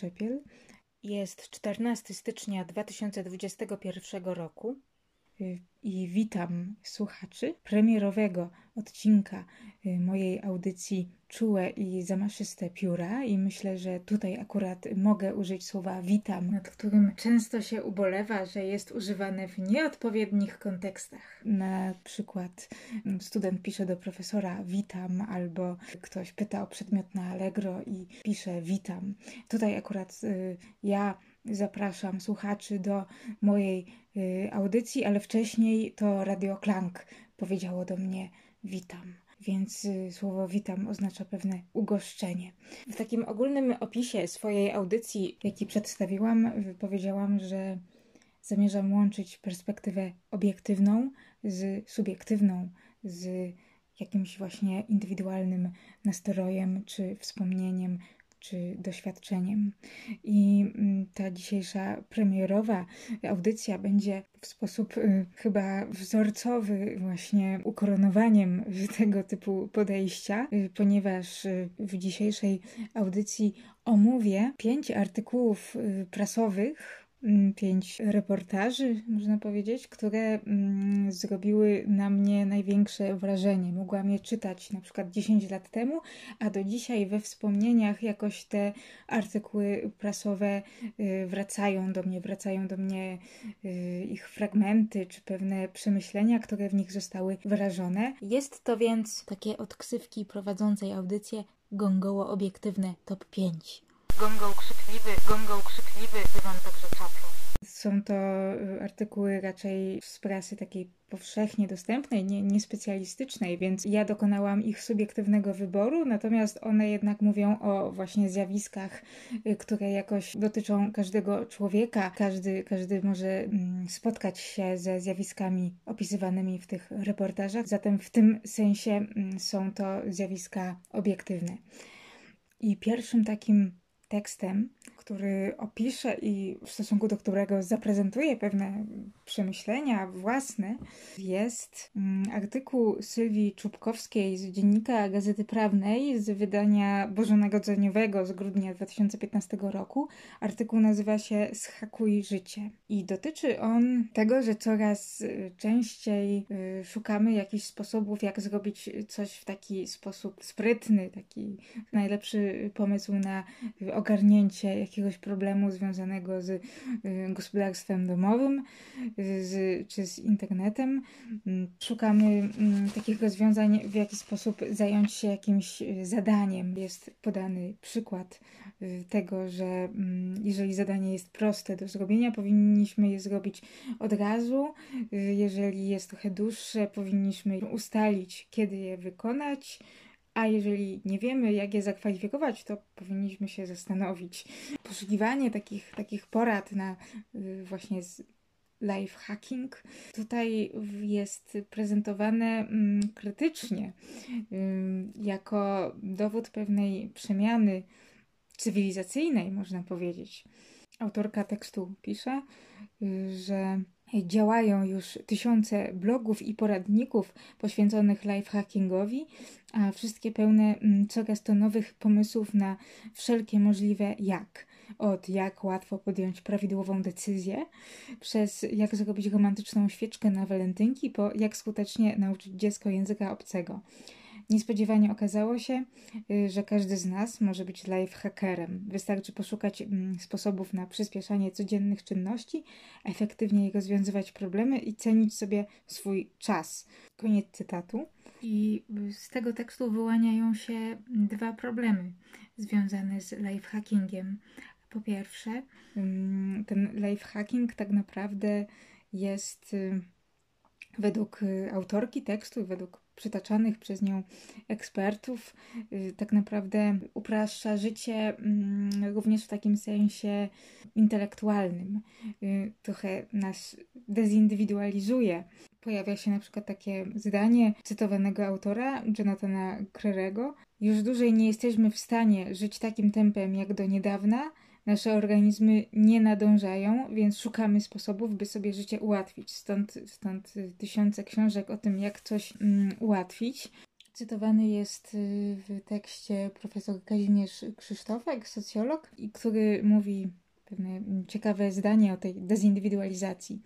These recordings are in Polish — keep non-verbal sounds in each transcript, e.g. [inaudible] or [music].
Czepiel. Jest 14 stycznia 2021 roku i witam słuchaczy premierowego odcinka y, mojej audycji Czułe i zamaszyste pióra i myślę, że tutaj akurat mogę użyć słowa witam, nad którym często się ubolewa, że jest używane w nieodpowiednich kontekstach. Na przykład mm, student pisze do profesora witam albo ktoś pyta o przedmiot na Allegro i pisze witam. Tutaj akurat y, ja zapraszam słuchaczy do mojej y, audycji, ale wcześniej to Radio Klank powiedziało do mnie witam. Więc y, słowo witam oznacza pewne ugoszczenie. W takim ogólnym opisie swojej audycji, jaki przedstawiłam, powiedziałam, że zamierzam łączyć perspektywę obiektywną z subiektywną, z jakimś właśnie indywidualnym nastrojem czy wspomnieniem czy doświadczeniem. I mm, ta dzisiejsza premierowa audycja będzie w sposób y, chyba wzorcowy, właśnie ukoronowaniem [laughs] tego typu podejścia, y, ponieważ y, w dzisiejszej audycji omówię pięć artykułów prasowych pięć reportaży, można powiedzieć, które mm, zrobiły na mnie największe wrażenie. Mogłam je czytać na przykład 10 lat temu, a do dzisiaj we wspomnieniach jakoś te artykuły prasowe y, wracają do mnie, wracają do mnie y, ich fragmenty czy pewne przemyślenia, które w nich zostały wyrażone. Jest to więc takie odksywki prowadzącej audycję gongoło obiektywne top 5. Gongol krzykliwy, gongol krzykliwy, czaplą. Są to y, artykuły raczej z prasy takiej powszechnie dostępnej, nie, niespecjalistycznej, więc ja dokonałam ich subiektywnego wyboru, natomiast one jednak mówią o właśnie zjawiskach, y, które jakoś dotyczą każdego człowieka. Każdy, każdy może mm, spotkać się ze zjawiskami opisywanymi w tych reportażach, zatem w tym sensie mm, są to zjawiska obiektywne. I pierwszym takim tekstem, który opisze i w stosunku do którego zaprezentuje pewne przemyślenia własne, jest mm, artykuł Sylwii Czubkowskiej z dziennika Gazety Prawnej z wydania bożonarodzeniowego z grudnia 2015 roku. Artykuł nazywa się Schakuj życie i dotyczy on tego, że coraz y, częściej y, szukamy jakichś sposobów, jak zrobić coś w taki sposób sprytny, taki najlepszy pomysł na ogarnięcie jakiegoś problemu związanego z y, gospodarstwem domowym z, czy z internetem. Szukamy mm, takich rozwiązań, w jaki sposób zająć się jakimś y, zadaniem. Jest podany przykład y, tego, że mm, jeżeli zadanie jest proste do zrobienia, powinniśmy je zrobić od razu. Jeżeli jest trochę dłuższe, powinniśmy ustalić, kiedy je wykonać. A jeżeli nie wiemy, jak je zakwalifikować, to powinniśmy się zastanowić. Poszukiwanie takich, takich porad na y, właśnie z life hacking tutaj jest prezentowane mm, krytycznie ym, jako dowód pewnej przemiany cywilizacyjnej, można powiedzieć. Autorka tekstu pisze, y, że działają już tysiące blogów i poradników poświęconych lifehackingowi, a wszystkie pełne mm, coraz to nowych pomysłów na wszelkie możliwe jak. Od jak łatwo podjąć prawidłową decyzję, przez jak zrobić romantyczną świeczkę na walentynki, po jak skutecznie nauczyć dziecko języka obcego. Niespodziewanie okazało się, y, że każdy z nas może być lifehackerem. Wystarczy poszukać mm, sposobów na przyspieszanie codziennych czynności, efektywniej rozwiązywać problemy i cenić sobie swój czas. Koniec cytatu. I z tego tekstu wyłaniają się dwa problemy związane z lifehackingiem. Po pierwsze, ym, ten lifehacking tak naprawdę jest y, według y, autorki tekstu, według przytaczanych przez nią ekspertów, y, tak naprawdę upraszcza życie mm, również w takim sensie intelektualnym. Y, trochę nas dezindywidualizuje. Pojawia się na przykład takie zdanie cytowanego autora, Jonathana Crerego. Już dłużej nie jesteśmy w stanie żyć takim tempem jak do niedawna, Nasze organizmy nie nadążają, więc szukamy sposobów, by sobie życie ułatwić. Stąd, stąd tysiące książek o tym, jak coś mm, ułatwić. Cytowany jest y, w tekście profesor Kazimierz Krzysztofek, socjolog, który mówi pewne ciekawe zdanie o tej dezindywidualizacji.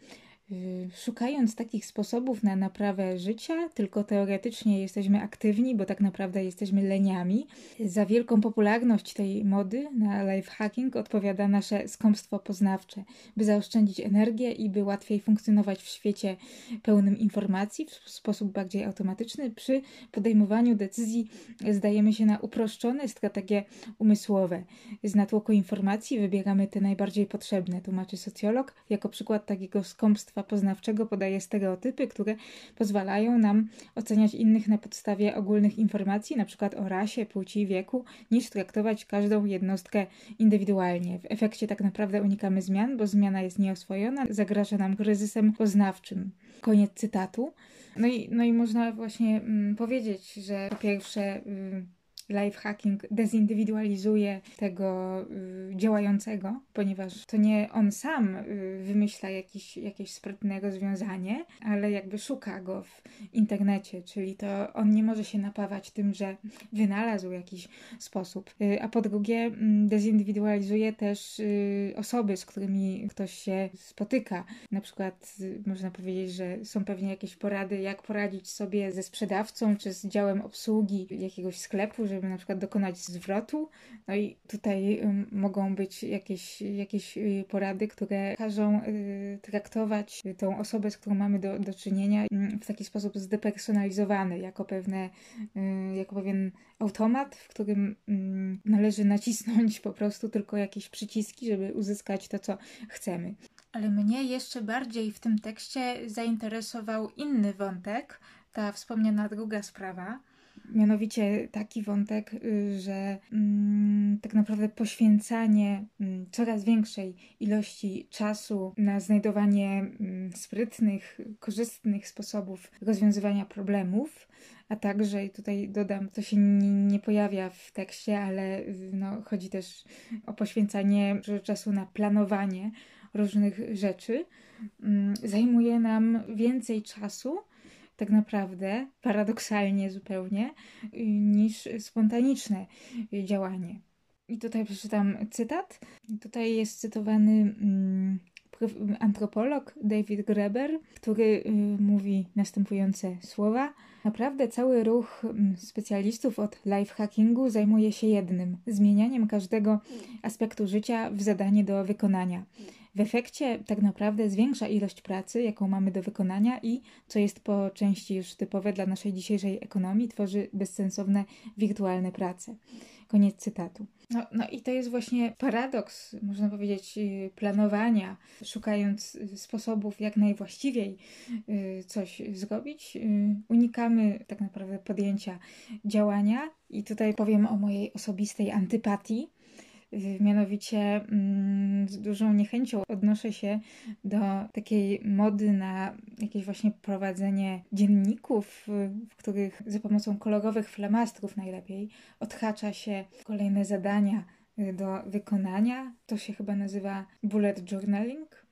Y, szukając takich sposobów na naprawę życia, tylko teoretycznie jesteśmy aktywni, bo tak naprawdę jesteśmy leniami. Za wielką popularność tej mody na lifehacking odpowiada nasze skąpstwo poznawcze, by zaoszczędzić energię i by łatwiej funkcjonować w świecie pełnym informacji w sposób bardziej automatyczny. Przy podejmowaniu decyzji zdajemy się na uproszczone strategie umysłowe. Z natłoku informacji wybieramy te najbardziej potrzebne, tłumaczy socjolog. Jako przykład takiego skąpstwa poznawczego podaje stereotypy, które pozwalają nam oceniać innych na podstawie ogólnych informacji, np. o rasie, płci, wieku, niż traktować każdą jednostkę indywidualnie. W efekcie tak naprawdę unikamy zmian, bo zmiana jest nieoswojona, zagraża nam kryzysem poznawczym. Koniec cytatu. No i, no i można właśnie mm, powiedzieć, że po pierwsze. Mm, lifehacking dezindywidualizuje tego y, działającego, ponieważ to nie on sam y, wymyśla jakiś, jakieś sprytne rozwiązanie, ale jakby szuka go w internecie, czyli to on nie może się napawać tym, że wynalazł jakiś sposób. Y, a po drugie, mm, dezindywidualizuje też osoby, z którymi ktoś się spotyka. Na przykład można powiedzieć, że są pewnie jakieś porady, jak poradzić sobie ze sprzedawcą czy z działem obsługi jakiegoś sklepu, żeby na przykład dokonać zwrotu. No i tutaj y, mogą być jakieś, jakieś y, porady, które każą y, traktować tą osobę, z którą mamy do, do czynienia w taki sposób zdepersonalizowany, jako, pewne, jako pewien automat, w którym należy nacisnąć po prostu tylko jakieś przyciski, żeby uzyskać to, co chcemy. Ale mnie jeszcze bardziej w tym tekście zainteresował inny wątek, ta wspomniana druga sprawa, mianowicie taki wątek, y, że mm, tak naprawdę poświęcanie mm, coraz większej ilości czasu na znajdowanie mm, sprytnych, korzystnych sposobów rozwiązywania problemów, a także, i tutaj dodam, to się nie, pojawia w tekście, ale y, no, chodzi też o poświęcanie czasu na planowanie różnych rzeczy, zajmuje nam więcej czasu tak naprawdę, paradoksalnie zupełnie, niż spontaniczne działanie. I tutaj przeczytam cytat. Tutaj jest cytowany mm, antropolog David Greber, który y, mówi następujące słowa. Naprawdę cały ruch mm, specjalistów od lifehackingu zajmuje się jednym zmienianiem każdego aspektu życia w zadanie do wykonania. W efekcie tak naprawdę zwiększa ilość pracy, jaką mamy do wykonania i, co jest po części już typowe dla naszej dzisiejszej ekonomii, tworzy bezsensowne wirtualne prace. Koniec cytatu. No, no i to jest właśnie paradoks, można powiedzieć, y, planowania, szukając y, sposobów, jak najwłaściwiej y, coś zrobić. Unikamy tak naprawdę podjęcia działania, i tutaj powiem o mojej osobistej antypatii Mianowicie mm, z dużą niechęcią odnoszę się do takiej mody na jakieś właśnie prowadzenie dzienników, w których za pomocą kolorowych flamastrów najlepiej odhacza się kolejne zadania do wykonania. To się chyba nazywa bullet journaling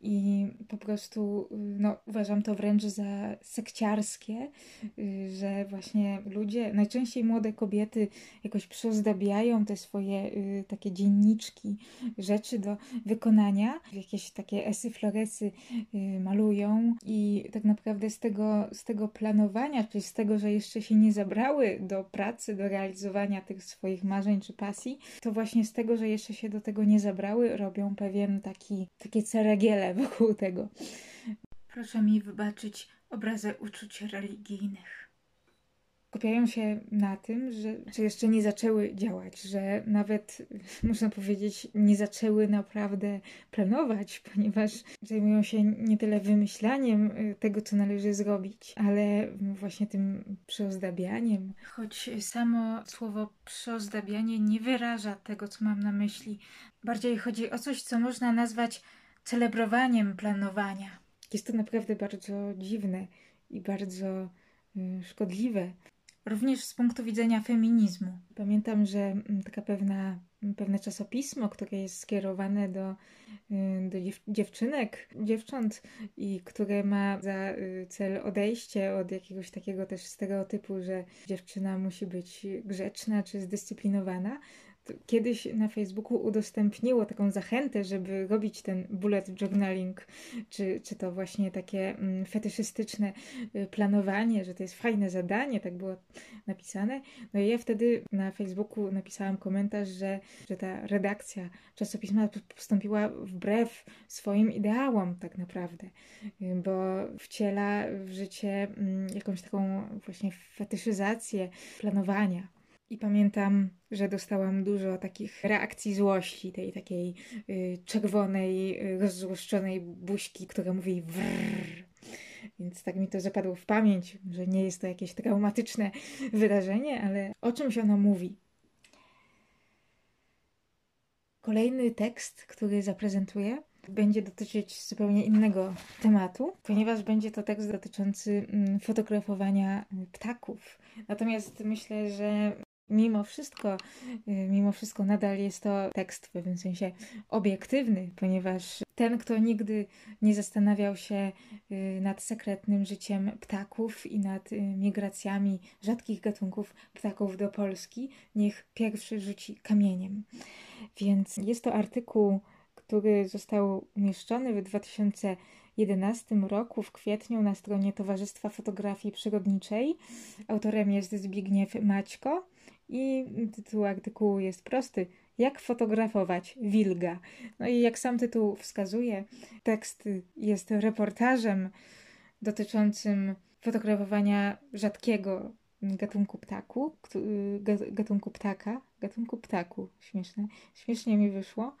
i po prostu no, uważam to wręcz za sekciarskie, y, że właśnie ludzie, najczęściej młode kobiety, jakoś przyozdabiają te swoje y, takie dzienniczki, rzeczy do wykonania, jakieś takie esy, floresy y, malują. I tak naprawdę z tego, z tego planowania, czyli z tego, że jeszcze się nie zabrały do pracy, do realizowania tych swoich marzeń czy pasji, to właśnie z tego, że jeszcze się do tego nie zabrały, robią pewien taki, takie ceregiel ceregiele wokół tego. Proszę mi wybaczyć obrazę uczuć religijnych. skupiają się na tym, że, że jeszcze nie zaczęły działać, że nawet [laughs] można powiedzieć, nie zaczęły naprawdę planować, ponieważ zajmują się nie tyle wymyślaniem y, tego, co należy zrobić, ale właśnie tym przyozdabianiem. Choć samo słowo przyozdabianie nie wyraża tego, co mam na myśli. Bardziej chodzi o coś, co można nazwać celebrowaniem planowania. Jest to naprawdę bardzo dziwne i bardzo y, szkodliwe. Również z punktu widzenia feminizmu. Pamiętam, że mm, taka pewna, pewne czasopismo, które jest skierowane do, y, do dziewczynek, dziewcząt i które ma za y, cel odejście od jakiegoś takiego też stereotypu, że dziewczyna musi być grzeczna czy zdyscyplinowana, kiedyś na Facebooku udostępniło taką zachętę, żeby robić ten bullet journaling, czy, czy to właśnie takie mm, fetyszystyczne y, planowanie, że to jest fajne zadanie, tak było napisane. No i ja wtedy na Facebooku napisałam komentarz, że, że ta redakcja czasopisma postąpiła wbrew swoim ideałom tak naprawdę, y, bo wciela w życie mm, jakąś taką właśnie fetyszyzację planowania. I pamiętam, że dostałam dużo takich reakcji złości, tej takiej y, czerwonej, y, rozzłoszczonej buźki, która mówi wrrr. Więc tak mi to zapadło w pamięć, że nie jest to jakieś traumatyczne wydarzenie, ale o czymś ono mówi. Kolejny tekst, który zaprezentuję, będzie dotyczyć zupełnie innego tematu, ponieważ będzie to tekst dotyczący mm, fotografowania ptaków. Natomiast myślę, że mimo wszystko, y, mimo wszystko nadal jest to tekst w pewnym sensie obiektywny, ponieważ ten, kto nigdy nie zastanawiał się y, nad sekretnym życiem ptaków i nad y, migracjami rzadkich gatunków ptaków do Polski, niech pierwszy rzuci kamieniem. Więc jest to artykuł, który został umieszczony w 2011 roku w kwietniu na stronie Towarzystwa Fotografii Przyrodniczej. Autorem jest Zbigniew Maćko i tytuł artykułu jest prosty. Jak fotografować wilga? No i jak sam tytuł wskazuje, tekst jest reportażem dotyczącym fotografowania rzadkiego gatunku ptaku, gatunku ptaka, gatunku ptaku, śmieszne, śmiesznie mi wyszło,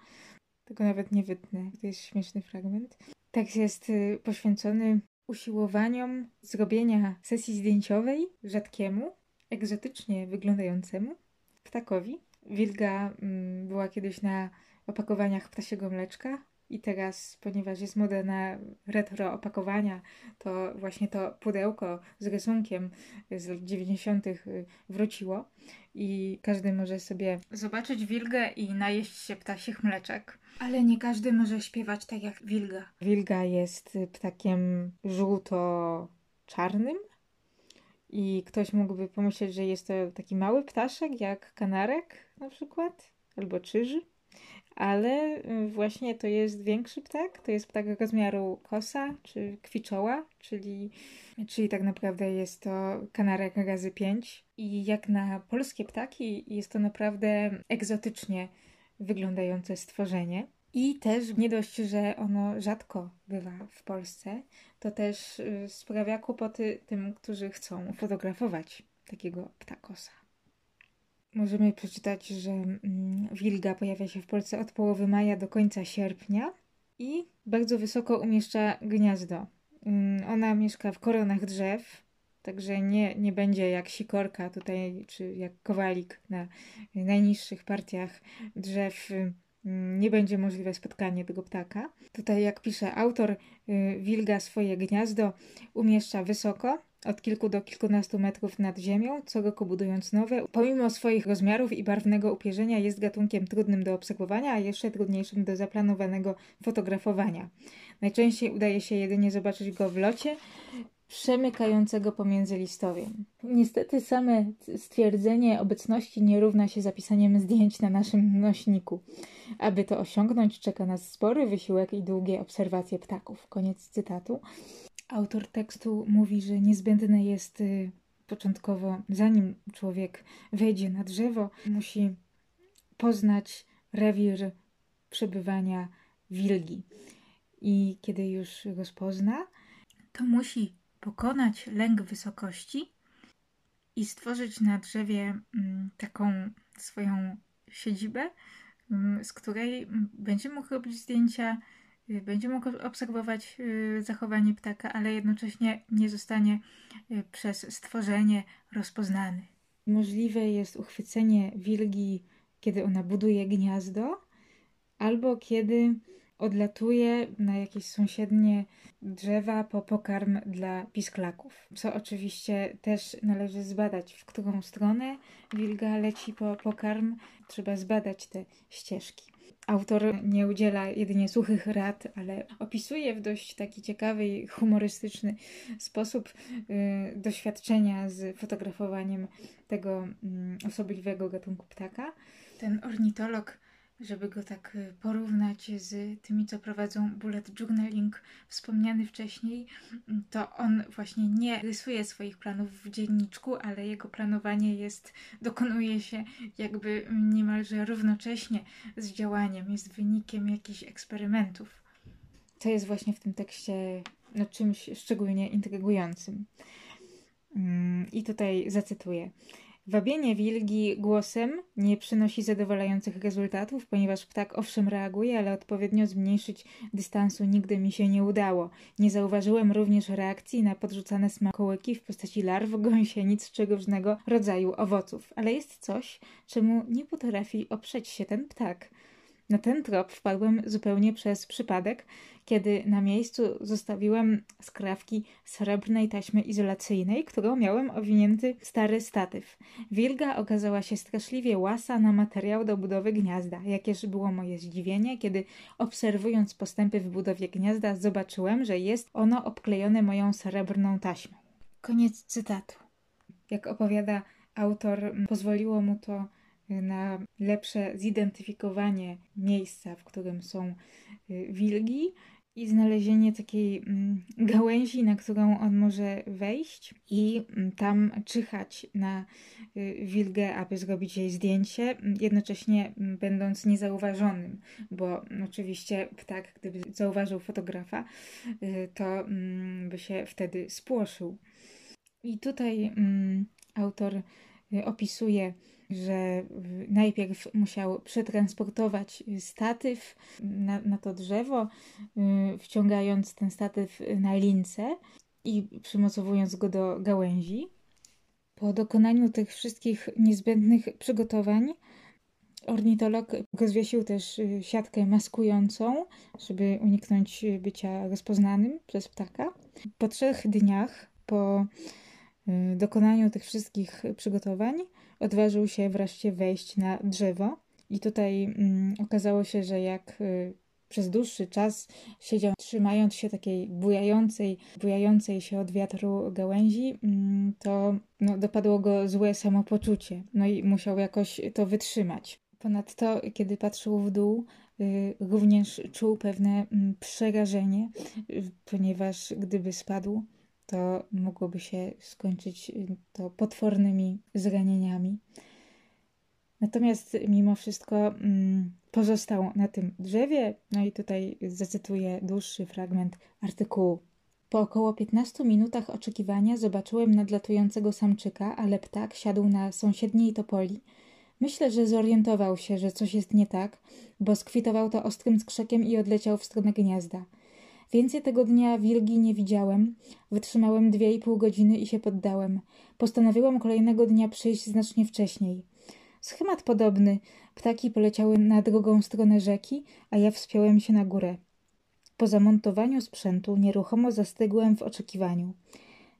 tego nawet nie wytnę, to jest śmieszny fragment. Tekst jest y, poświęcony usiłowaniom zrobienia sesji zdjęciowej rzadkiemu, egzotycznie wyglądającemu ptakowi. Wilga mm, była kiedyś na opakowaniach ptasiego mleczka i teraz, ponieważ jest moda na retro opakowania, to właśnie to pudełko z rysunkiem z lat 90. Y, wróciło i każdy może sobie zobaczyć wilgę i najeść się ptasich mleczek. Ale nie każdy może śpiewać tak jak wilga. Wilga jest ptakiem żółto-czarnym, i ktoś mógłby pomyśleć, że jest to taki mały ptaszek, jak kanarek na przykład, albo czyży. Ale y, właśnie to jest większy ptak, to jest ptak rozmiaru kosa czy kwiczoła, czyli, czyli tak naprawdę jest to kanarek razy 5. I jak na polskie ptaki jest to naprawdę egzotycznie wyglądające stworzenie. I też nie dość, że ono rzadko bywa w Polsce, to też y, sprawia kłopoty tym, którzy chcą fotografować takiego ptakosa. Możemy przeczytać, że mm, wilga pojawia się w Polsce od połowy maja do końca sierpnia i bardzo wysoko umieszcza gniazdo. Mm, ona mieszka w koronach drzew, także nie, nie będzie jak sikorka tutaj, czy jak kowalik na najniższych partiach drzew Mm, nie będzie możliwe spotkanie tego ptaka. Tutaj, jak pisze autor, y, wilga swoje gniazdo umieszcza wysoko, od kilku do kilkunastu metrów nad ziemią, co roku budując nowe. Pomimo swoich rozmiarów i barwnego upierzenia jest gatunkiem trudnym do obserwowania, a jeszcze trudniejszym do zaplanowanego fotografowania. Najczęściej udaje się jedynie zobaczyć go w locie, przemykającego pomiędzy listowiem. Niestety same stwierdzenie obecności nie równa się zapisaniem zdjęć na naszym nośniku. Aby to osiągnąć, czeka nas spory wysiłek i długie obserwacje ptaków. Koniec cytatu. Autor tekstu mówi, że niezbędne jest y, początkowo, zanim człowiek wejdzie na drzewo, musi poznać rewir przebywania wilgi. I kiedy już rozpozna, to musi pokonać lęk wysokości i stworzyć na drzewie mm, taką swoją siedzibę, mm, z której będzie mógł robić zdjęcia, y, będzie mógł obserwować y, zachowanie ptaka, ale jednocześnie nie zostanie y, przez stworzenie rozpoznany. Możliwe jest uchwycenie wilgi, kiedy ona buduje gniazdo, albo kiedy odlatuje na jakieś sąsiednie drzewa po pokarm dla pisklaków. Co oczywiście też należy zbadać, w którą stronę wilga leci po pokarm. Trzeba zbadać te ścieżki. Autor nie udziela jedynie suchych rad, ale opisuje w dość taki ciekawy i humorystyczny sposób y, doświadczenia z fotografowaniem tego y, osobliwego gatunku ptaka. Ten ornitolog żeby go tak y, porównać z tymi, co prowadzą bullet journaling wspomniany wcześniej, mm, to on właśnie nie rysuje swoich planów w dzienniczku, ale jego planowanie jest, dokonuje się jakby niemalże równocześnie z działaniem, jest wynikiem jakichś eksperymentów. To jest właśnie w tym tekście no, czymś szczególnie intrygującym. Mm, I tutaj zacytuję. Wabienie wilgi głosem nie przynosi zadowalających rezultatów, ponieważ ptak owszem reaguje, ale odpowiednio zmniejszyć dystansu nigdy mi się nie udało. Nie zauważyłem również reakcji na podrzucane smakołyki w postaci larw, gąsienic czy różnego rodzaju owoców. Ale jest coś, czemu nie potrafi oprzeć się ten ptak. Na ten trop wpadłem zupełnie przez przypadek, kiedy na miejscu zostawiłem skrawki srebrnej taśmy izolacyjnej, którą miałem owinięty stary statyw. Wilga okazała się straszliwie łasa na materiał do budowy gniazda. Jakież było moje zdziwienie, kiedy obserwując postępy w budowie gniazda zobaczyłem, że jest ono obklejone moją srebrną taśmą. Koniec cytatu. Jak opowiada autor, pozwoliło mu to na lepsze zidentyfikowanie miejsca, w którym są y, wilgi i znalezienie takiej mm, gałęzi, na którą on może wejść i mm, tam czyhać na y, wilgę, aby zrobić jej zdjęcie, jednocześnie mm, będąc niezauważonym, bo oczywiście ptak, gdyby zauważył fotografa, y, to by się wtedy spłoszył. I tutaj autor opisuje że najpierw musiał przetransportować statyw na, na to drzewo, y, wciągając ten statyw na lince i przymocowując go do gałęzi. Po dokonaniu tych wszystkich niezbędnych przygotowań, ornitolog rozwiesił też y, siatkę maskującą, żeby uniknąć bycia rozpoznanym przez ptaka. Po trzech dniach, po y, dokonaniu tych wszystkich przygotowań, odważył się wreszcie wejść na drzewo. I tutaj mm, okazało się, że jak y, przez dłuższy czas siedział trzymając się takiej bujającej, bujającej się od wiatru gałęzi, mm, to no, dopadło go złe samopoczucie. No i musiał jakoś to wytrzymać. Ponadto, kiedy patrzył w dół, y, również czuł pewne mm, przerażenie, y, ponieważ gdyby spadł, to mogłoby się skończyć y, to potwornymi zranieniami. Natomiast mimo wszystko mm, pozostał na tym drzewie. No i tutaj zacytuję dłuższy fragment artykułu. Po około 15 minutach oczekiwania zobaczyłem nadlatującego samczyka, ale ptak siadł na sąsiedniej topoli. Myślę, że zorientował się, że coś jest nie tak, bo skwitował to ostrym skrzekiem i odleciał w stronę gniazda. Więcej tego dnia wilgi nie widziałem. Wytrzymałem dwie i pół godziny i się poddałem. Postanowiłem kolejnego dnia przyjść znacznie wcześniej. Schemat podobny. Ptaki poleciały na drugą stronę rzeki, a ja wspiąłem się na górę. Po zamontowaniu sprzętu nieruchomo zastygłem w oczekiwaniu.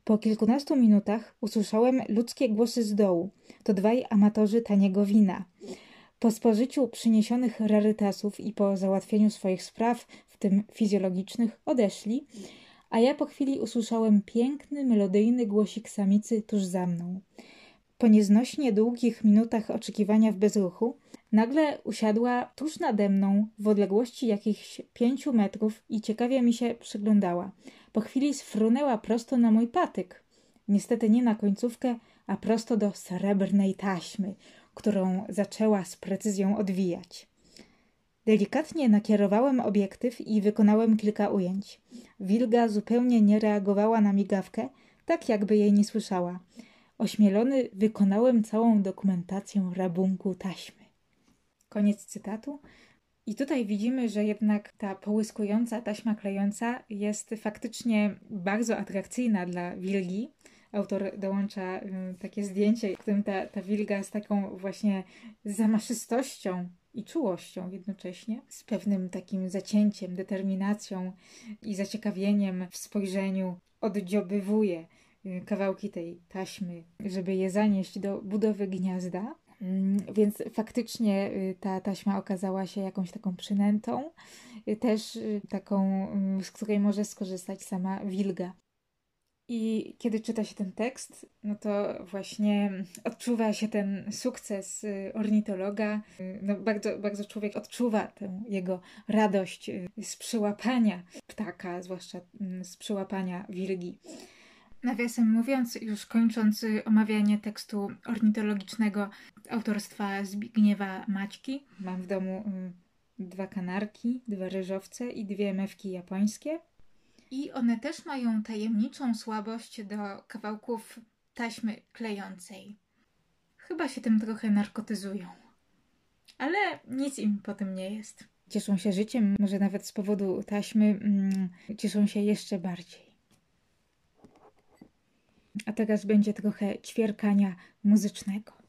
Po kilkunastu minutach usłyszałem ludzkie głosy z dołu. To dwaj amatorzy taniego wina. Po spożyciu przyniesionych rarytasów i po załatwieniu swoich spraw w tym fizjologicznych, odeszli, a ja po chwili usłyszałem piękny, melodyjny głosik samicy tuż za mną. Po nieznośnie długich minutach oczekiwania w bezruchu, nagle usiadła tuż nade mną w odległości jakichś pięciu metrów i ciekawie mi się przyglądała. Po chwili sfrunęła prosto na mój patyk. Niestety nie na końcówkę, a prosto do srebrnej taśmy, którą zaczęła z precyzją odwijać. Delikatnie nakierowałem obiektyw i wykonałem kilka ujęć. Wilga zupełnie nie reagowała na migawkę, tak jakby jej nie słyszała. Ośmielony wykonałem całą dokumentację rabunku taśmy. Koniec cytatu. I tutaj widzimy, że jednak ta połyskująca taśma klejąca jest faktycznie bardzo atrakcyjna dla wilgi. Autor dołącza y, takie zdjęcie, w którym ta, ta wilga z taką właśnie zamaszystością i czułością jednocześnie, z pewnym takim zacięciem, determinacją i zaciekawieniem w spojrzeniu oddziobywuje y, kawałki tej taśmy, żeby je zanieść do budowy gniazda. Mm, więc faktycznie y, ta taśma okazała się jakąś taką przynętą, y, też taką, mm, z której może skorzystać sama wilga. I kiedy czyta się ten tekst, no to właśnie odczuwa się ten sukces y, ornitologa. Y, no bardzo, bardzo człowiek odczuwa tę jego radość y, z przyłapania ptaka, zwłaszcza mm, z przyłapania wilgi. Nawiasem mówiąc, już kończąc omawianie tekstu ornitologicznego autorstwa Zbigniewa Maćki, mam w domu dwa kanarki, dwa ryżowce i dwie mewki japońskie. I one też mają tajemniczą słabość do kawałków taśmy klejącej. Chyba się tym trochę narkotyzują. Ale nic im po tym nie jest. Cieszą się życiem, może nawet z powodu taśmy, mm, cieszą się jeszcze bardziej. A teraz będzie trochę ćwierkania muzycznego.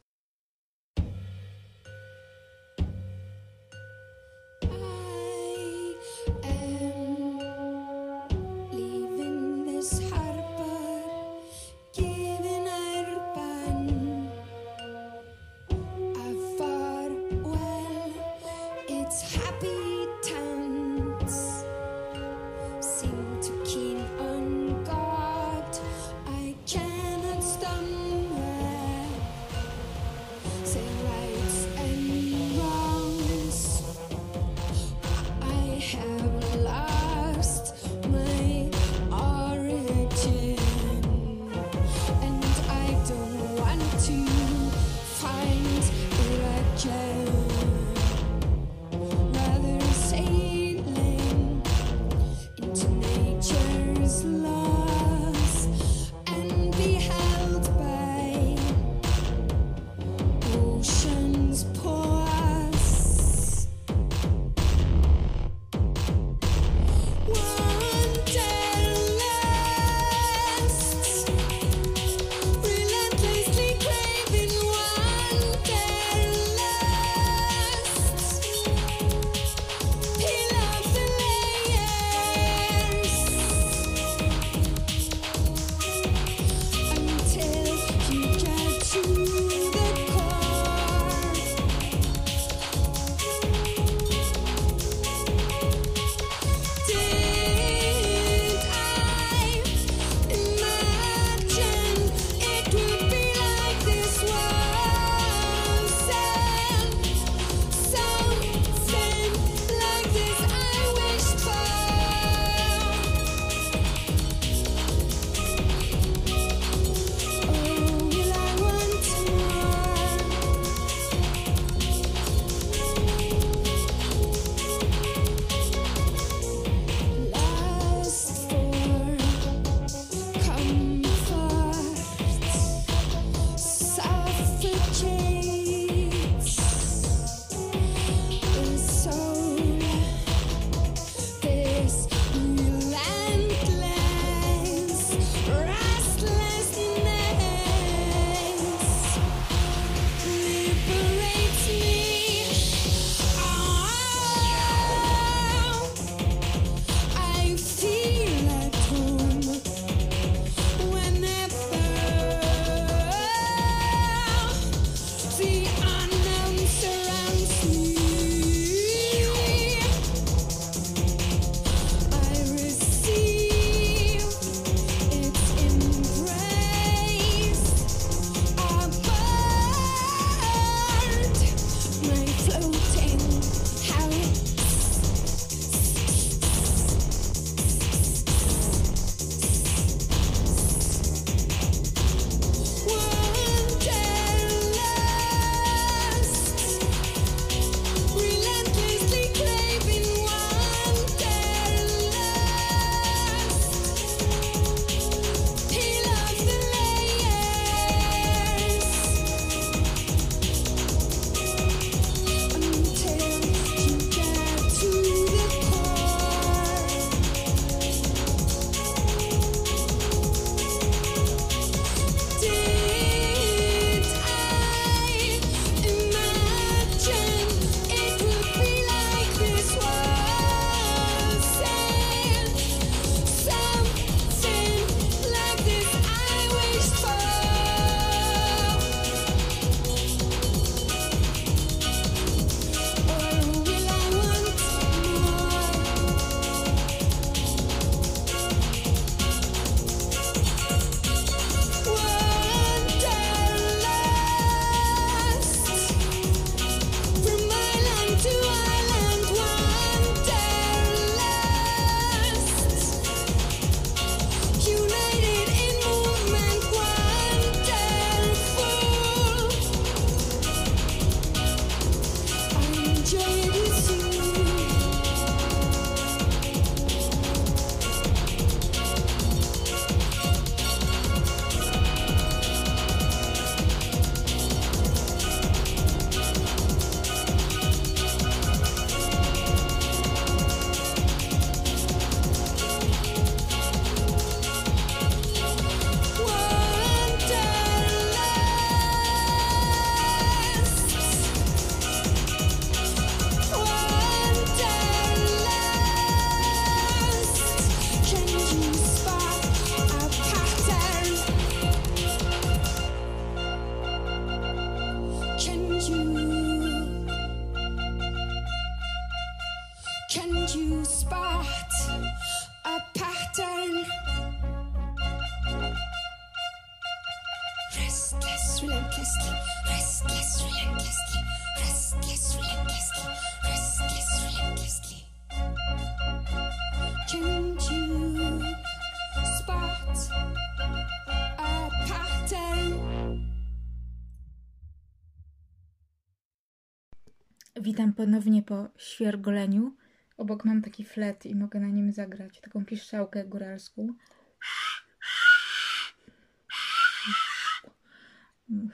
Witam ponownie po świergoleniu. Obok mam taki flet i mogę na nim zagrać taką piszczałkę góralską.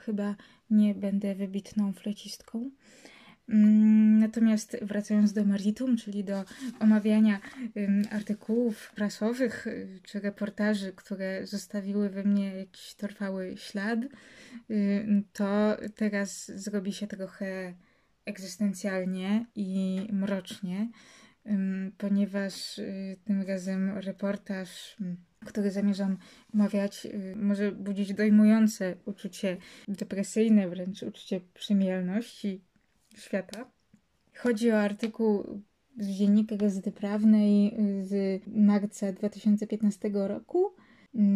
Chyba nie będę wybitną flecistką. Mm, Natomiast wracając do meritum, czyli do omawiania artykułów prasowych y, czy reportaży, które zostawiły we mnie jakiś trwały ślad, y, to teraz zrobi się trochę egzystencjalnie i mrocznie, ponieważ y, tym razem reportaż, który zamierzam omawiać, y, może budzić dojmujące uczucie depresyjne, wręcz uczucie przymijalności świata. Chodzi o artykuł z dziennika Gazety Prawnej z marca 2015 roku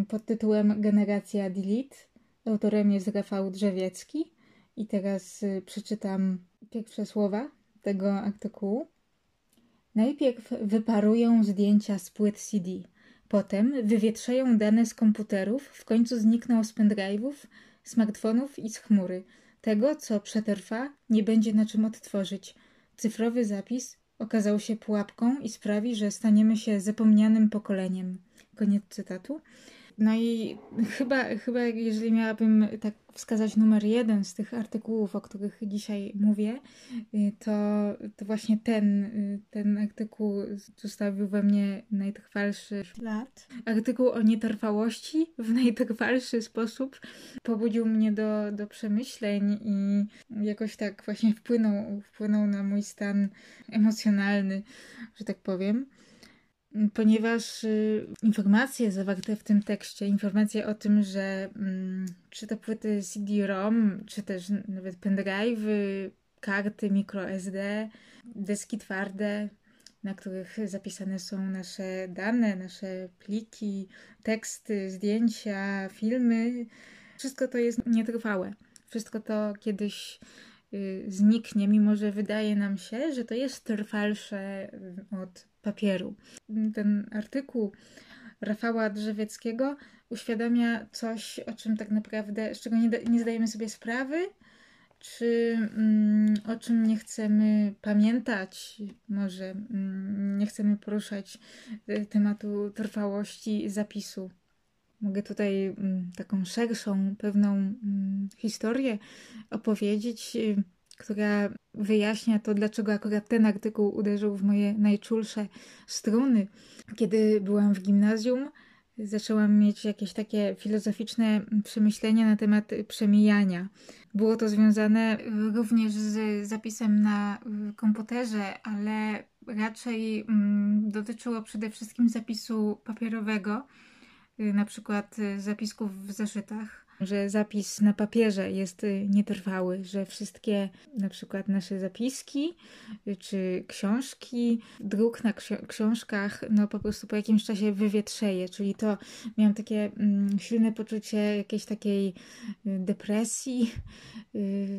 pod tytułem Generacja Delete. Autorem jest Rafał Drzewiecki. I teraz y, przeczytam pierwsze słowa tego artykułu. Najpierw wyparują zdjęcia z płyt CD, potem wywietrzają dane z komputerów, w końcu znikną z pendrive'ów, smartfonów i z chmury. Tego, co przetrwa, nie będzie na czym odtworzyć. Cyfrowy zapis okazał się pułapką i sprawi, że staniemy się zapomnianym pokoleniem. Koniec cytatu. No i chyba, chyba jeżeli miałabym tak wskazać numer jeden z tych artykułów, o których dzisiaj mówię, y, to, to właśnie ten, y, ten artykuł zostawił we mnie najtrwalszy ślad. Artykuł o nietrwałości w najtrwalszy sposób pobudził mnie do, do przemyśleń i jakoś tak właśnie wpłynął, wpłynął na mój stan emocjonalny, że tak powiem ponieważ y, informacje zawarte w tym tekście, informacje o tym, że mm, czy to płyty CD-ROM, czy też nawet pendrive'y, karty microSD, deski twarde, na których zapisane są nasze dane, nasze pliki, teksty, zdjęcia, filmy, wszystko to jest nietrwałe. Wszystko to kiedyś y, zniknie, mimo że wydaje nam się, że to jest trwalsze y, od papieru. Ten artykuł Rafała Drzewieckiego uświadamia coś, o czym tak naprawdę, z czego nie, nie zdajemy sobie sprawy, czy mm, o czym nie chcemy pamiętać, może mm, nie chcemy poruszać y, tematu trwałości zapisu. Mogę tutaj mm, taką szerszą, pewną mm, historię opowiedzieć. Y, która wyjaśnia to, dlaczego akurat ten artykuł uderzył w moje najczulsze struny. Kiedy byłam w gimnazjum, zaczęłam mieć jakieś takie filozoficzne przemyślenia na temat przemijania. Było to związane również z zapisem na komputerze, ale raczej mm, dotyczyło przede wszystkim zapisu papierowego, na przykład zapisków w zeszytach że zapis na papierze jest y, nietrwały, że wszystkie na przykład nasze zapiski y, czy książki, druk na ksi książkach, no po prostu po jakimś czasie wywietrzeje, czyli to miałam takie mm, silne poczucie jakiejś takiej y, depresji,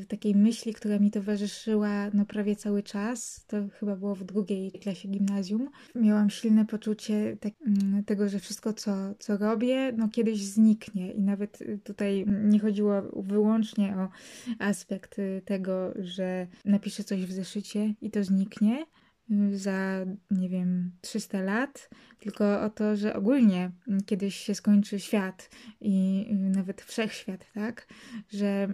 takiej myśli, która mi towarzyszyła no prawie cały czas, to chyba było w drugiej klasie gimnazjum. Miałam silne poczucie tak, mm, tego, że wszystko co, co robię, no kiedyś zniknie. I nawet tutaj nie chodziło wyłącznie o aspekt y, tego, że napiszę coś w zeszycie i to zniknie za, nie wiem, 300 lat, tylko o to, że ogólnie kiedyś się skończy świat i y, nawet wszechświat, tak? Że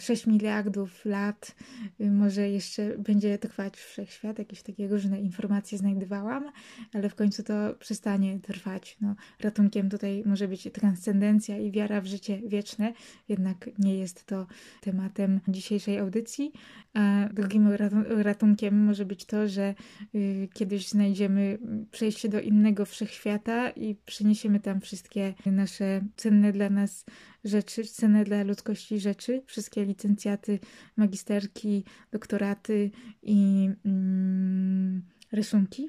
6 mm, miliardów lat może jeszcze będzie trwać wszechświat, jakieś takie różne informacje znajdowałam, ale w końcu to przestanie trwać. No, ratunkiem tutaj może być transcendencja i wiara w życie wieczne, jednak nie jest to tematem dzisiejszej audycji. A drugim ratunkiem może być to, że y, kiedyś znajdziemy przejście do innego wszechświata i przeniesiemy tam wszystkie nasze cenne dla nas rzeczy, cenne dla ludzkości rzeczy, wszystkie licencjaty, magisterki, doktoraty i mm, rysunki.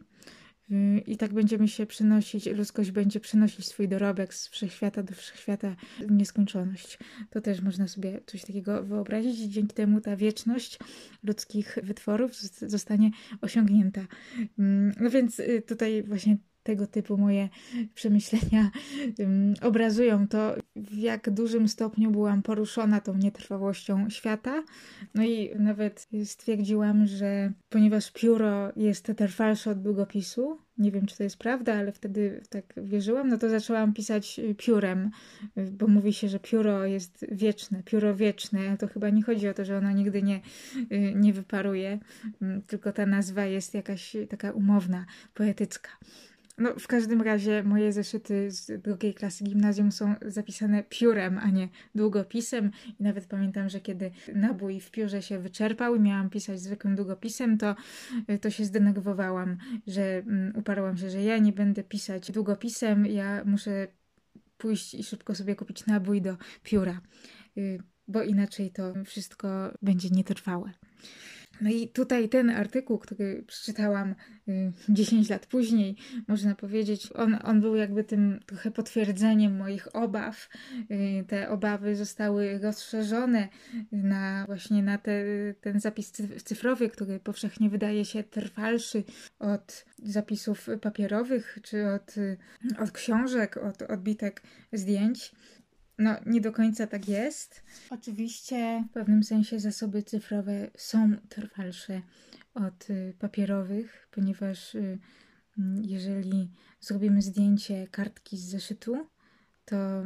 I tak będziemy się przenosić, ludzkość będzie przenosić swój dorobek z wszechświata do wszechświata w nieskończoność. To też można sobie coś takiego wyobrazić dzięki temu ta wieczność ludzkich wytworów zost- zostanie osiągnięta. Mm, No więc y, tutaj właśnie tego typu moje przemyślenia obrazują to, w jak dużym stopniu byłam poruszona tą nietrwałością świata. No i nawet stwierdziłam, że ponieważ pióro jest trwalsze od długopisu, nie wiem czy to jest prawda, ale wtedy tak wierzyłam, no to zaczęłam pisać piórem, bo mówi się, że pióro jest wieczne, pióro wieczne, to chyba nie chodzi o to, że ono nigdy nie, y, nie wyparuje, tylko ta nazwa jest jakaś taka umowna, poetycka. No, w każdym razie moje zeszyty z drugiej klasy gimnazjum są zapisane piórem, a nie długopisem. I nawet pamiętam, że kiedy nabój w piórze się wyczerpał i miałam pisać zwykłym długopisem, to, to się zdenerwowałam, że um, uparłam się, że ja nie będę pisać długopisem, ja muszę pójść i szybko sobie kupić nabój do pióra, y, bo inaczej to wszystko będzie nietrwałe. No i tutaj ten artykuł, który przeczytałam y, 10 lat później, można powiedzieć, on, on był jakby tym trochę potwierdzeniem moich obaw. Y, te obawy zostały rozszerzone na właśnie na te, ten zapis cyf- cyfrowy, który powszechnie wydaje się trwalszy od zapisów papierowych, czy od, y, od książek, od odbitek zdjęć. No, nie do końca tak jest. Oczywiście w pewnym sensie zasoby cyfrowe są trwalsze od y, papierowych, ponieważ y, jeżeli zrobimy zdjęcie kartki z zeszytu, to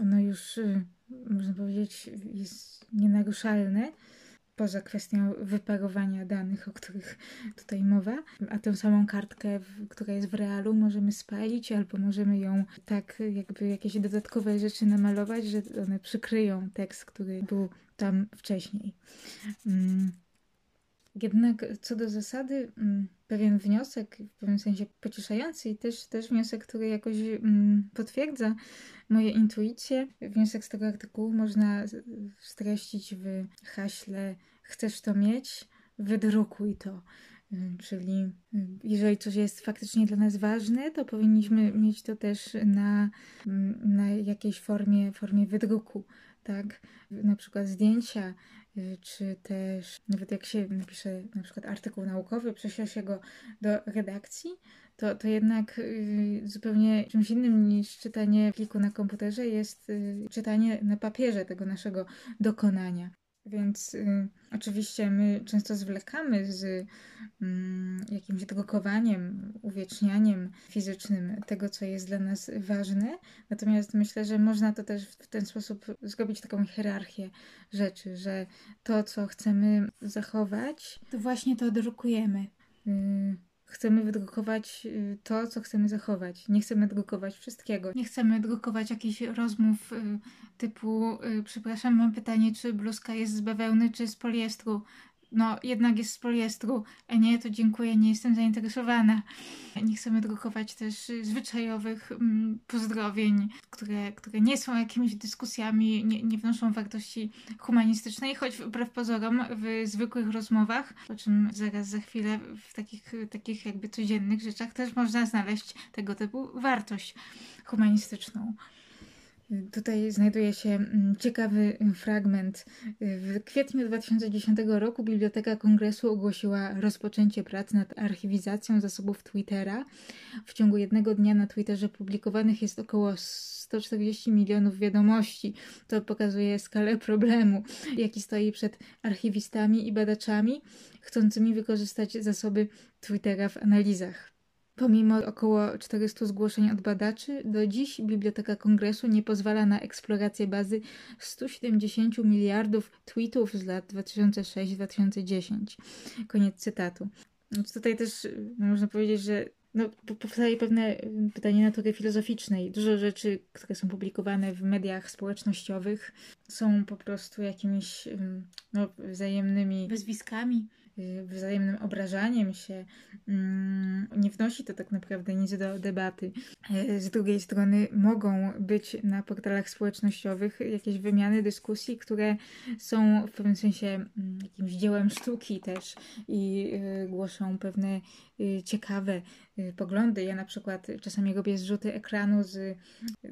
ono już, y, można powiedzieć, jest nienaruszalne poza kwestią wyparowania danych, o których tutaj mowa, a tę samą kartkę, która jest w realu, możemy spalić albo możemy ją tak jakby jakieś dodatkowe rzeczy namalować, że one przykryją tekst, który był tam wcześniej. Mm. Jednak co do zasady, mm, pewien wniosek, w pewnym sensie pocieszający i też, też wniosek, który jakoś mm, potwierdza moje intuicje. Wniosek z tego artykułu można streścić w haśle chcesz to mieć, wydrukuj to. Y, Czyli y, jeżeli coś jest faktycznie dla nas ważne, to powinniśmy mieć to też na, mm, na jakiejś formie, formie wydruku, tak? Na przykład zdjęcia, czy też nawet jak się napisze na przykład artykuł naukowy, prześle się go do redakcji, to, to jednak y, zupełnie czymś innym niż czytanie pliku na komputerze jest y, czytanie na papierze tego naszego dokonania. Więc y, oczywiście my często zwlekamy z mm, jakimś drukowaniem, uwiecznianiem fizycznym tego, co jest dla nas ważne. Natomiast myślę, że można to też w ten sposób zrobić taką hierarchię rzeczy, że to, co chcemy zachować, to właśnie to drukujemy. Y, Chcemy wydrukować y, to, co chcemy zachować. Nie chcemy drukować wszystkiego. Nie chcemy drukować jakichś rozmów y, typu y, przepraszam, mam pytanie, czy bluzka jest z bawełny, czy z poliestru. No, jednak jest z poliestru. E nie, to dziękuję, nie jestem zainteresowana. Nie chcemy drukować też zwyczajowych mm, pozdrowień, które, które nie są jakimiś dyskusjami, nie, nie wnoszą wartości humanistycznej, choć wbrew pozorom w zwykłych rozmowach, o czym zaraz za chwilę w takich, takich jakby codziennych rzeczach też można znaleźć tego typu wartość humanistyczną. Tutaj znajduje się mm, ciekawy fragment. W kwietniu 2010 roku Biblioteka Kongresu ogłosiła rozpoczęcie prac nad archiwizacją zasobów Twittera. W ciągu jednego dnia na Twitterze publikowanych jest około 140 milionów wiadomości. To pokazuje skalę problemu, jaki stoi przed archiwistami i badaczami chcącymi wykorzystać zasoby Twittera w analizach. Pomimo około 400 zgłoszeń od badaczy, do dziś Biblioteka Kongresu nie pozwala na eksplorację bazy 170 miliardów tweetów z lat 2006-2010. Koniec cytatu. Więc tutaj też y, można powiedzieć, że no, po- powstaje pewne y, pytanie natury filozoficznej. Dużo rzeczy, które są publikowane w mediach społecznościowych, są po prostu jakimiś ym, no, wzajemnymi wyzwiskami y, wzajemnym obrażaniem się. Mm, Nie wnosi to tak naprawdę nic do debaty. Y, Z drugiej strony mogą być na portalach społecznościowych jakieś wymiany dyskusji, które są w pewnym sensie mm, jakimś dziełem sztuki też i y, głoszą pewne y, ciekawe y, poglądy. Ja na przykład czasami robię zrzuty ekranu z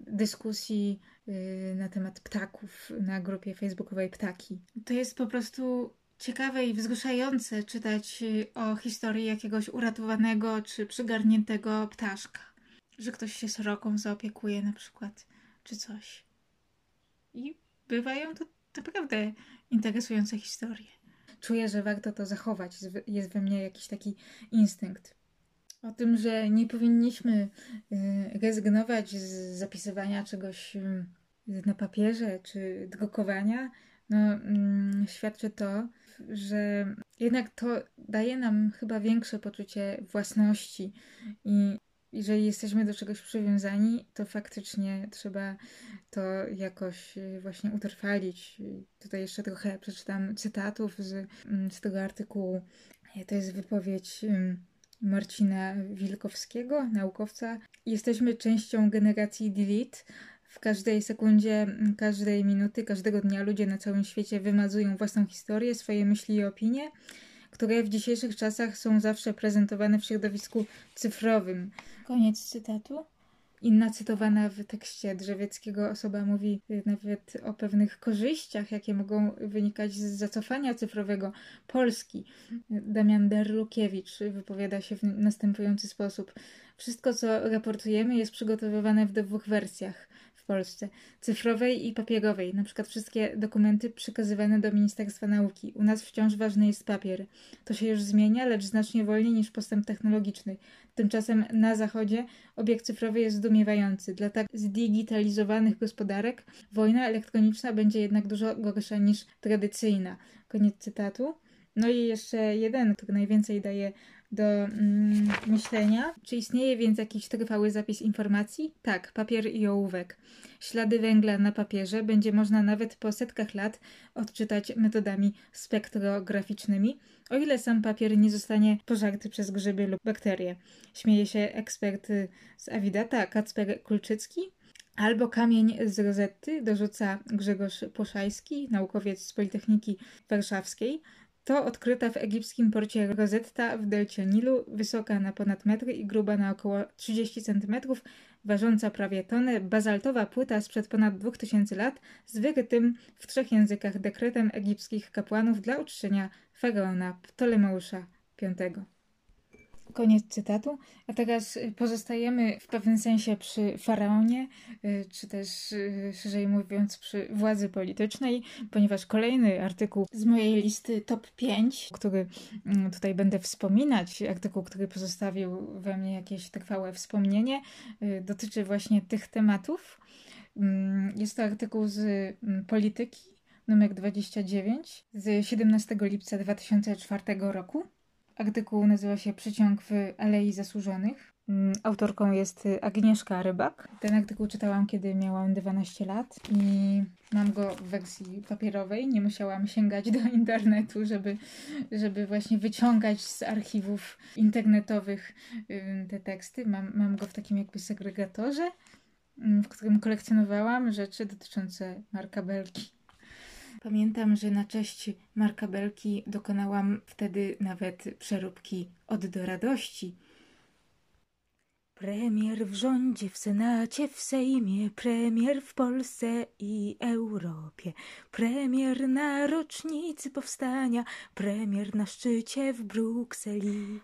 dyskusji y, na temat ptaków na grupie facebookowej Ptaki. To jest po prostu ciekawe i wzruszające czytać y, o historii jakiegoś uratowanego czy przygarniętego ptaszka. Że ktoś się sroką zaopiekuje na przykład, czy coś. I bywają to naprawdę interesujące historie. Czuję, że warto to zachować. Jest we mnie jakiś taki instynkt. O tym, że nie powinniśmy y, rezygnować z zapisywania czegoś y, na papierze czy drukowania, no, mm, świadczy to, że jednak to daje nam chyba większe poczucie własności i jeżeli jesteśmy do czegoś przywiązani, to faktycznie trzeba to jakoś y, właśnie utrwalić. Y, Tutaj jeszcze trochę przeczytam cytatów z, mm, z tego artykułu. Y, To jest wypowiedź Marcina Wilkowskiego, naukowca. Jesteśmy częścią generacji delete. W każdej sekundzie, m, każdej minuty, każdego dnia ludzie na całym świecie wymazują własną historię, swoje myśli i opinie, które w dzisiejszych czasach są zawsze prezentowane w środowisku cyfrowym. Koniec cytatu. Inna cytowana w tekście Drzewieckiego osoba mówi y, nawet o pewnych korzyściach, jakie mogą wynikać z zacofania cyfrowego Polski. Damian Derlukiewicz wypowiada się w następujący sposób. Wszystko, co raportujemy, jest przygotowywane w dwóch wersjach Polsce. Cyfrowej i papierowej. Na przykład wszystkie dokumenty przekazywane do Ministerstwa Nauki. U nas wciąż ważny jest papier. To się już zmienia, lecz znacznie wolniej niż postęp technologiczny. Tymczasem na Zachodzie obieg cyfrowy jest zdumiewający. Dla tak zdigitalizowanych gospodarek wojna elektroniczna będzie jednak dużo gorsza niż tradycyjna. Koniec cytatu. No i jeszcze jeden, który najwięcej daje do mm, myślenia. Czy istnieje więc jakiś trwały zapis informacji? Tak, papier i ołówek. Ślady węgla na papierze będzie można nawet po setkach lat odczytać metodami spektrograficznymi, o ile sam papier nie zostanie pożarty przez grzyby lub bakterie. Śmieje się ekspert z Avidata Kacper Kulczycki. Albo kamień z rozetty, dorzuca Grzegorz Poszajski, naukowiec z Politechniki Warszawskiej. To odkryta w egipskim porcie Rosetta w delcie Nilu, wysoka na ponad metr i gruba na około 30 cm, ważąca prawie tonę, bazaltowa płyta sprzed ponad 2000 lat z wyrytym w trzech językach dekretem egipskich kapłanów dla uczczenia faraona Ptolemeusza V. Koniec cytatu. A teraz y, pozostajemy w pewnym sensie przy faraonie, y, czy też y, szerzej mówiąc przy władzy politycznej, ponieważ kolejny artykuł z mojej listy top 5, który mm, tutaj będę wspominać, artykuł, który pozostawił we mnie jakieś trwałe wspomnienie, dotyczy właśnie tych tematów. Mm, Jest to artykuł z mm, Polityki, numer 29, z 17 lipca 2004 roku. Artykuł nazywa się Przyciąg w Alei Zasłużonych. Mm, Autorką jest y, Agnieszka Rybak. Ten artykuł czytałam, kiedy miałam 12 lat i mam go w wersji papierowej. Nie musiałam sięgać do internetu, żeby, żeby właśnie wyciągać z archiwów internetowych te teksty. Mam, mam go w takim jakby segregatorze, mm, w którym kolekcjonowałam rzeczy dotyczące Marka Belki. Pamiętam, że na cześć Marka Belki dokonałam wtedy nawet przeróbki od do radości. Premier w rządzie, w Senacie, w Sejmie, premier w Polsce i Europie, premier na rocznicy powstania, premier na szczycie w Brukseli.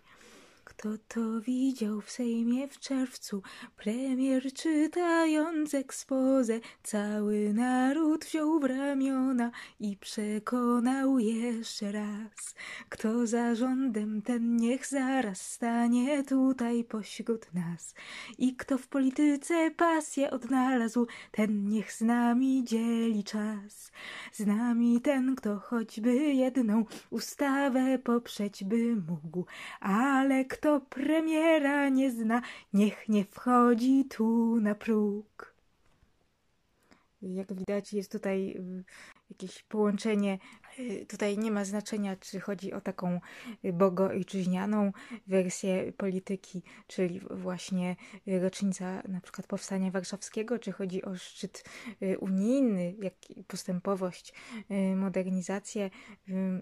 Kto to widział w Sejmie w czerwcu? Premier czytając ekspozę, cały naród wziął w ramiona i przekonał jeszcze raz. Kto za rządem, ten niech zaraz stanie tutaj pośród nas. I kto w polityce pasję odnalazł, ten niech z nami dzieli czas. Z nami ten, kto choćby jedną ustawę poprzeć by mógł, ale kto premiera nie zna, niech nie wchodzi tu na próg. Jak widać, jest tutaj y, jakieś połączenie. Y, Tutaj nie ma znaczenia, czy chodzi o taką y, bogoojczyźnianą wersję polityki, czyli właśnie rocznica na przykład powstania warszawskiego, czy chodzi o szczyt unijny, jak postępowość, modernizację.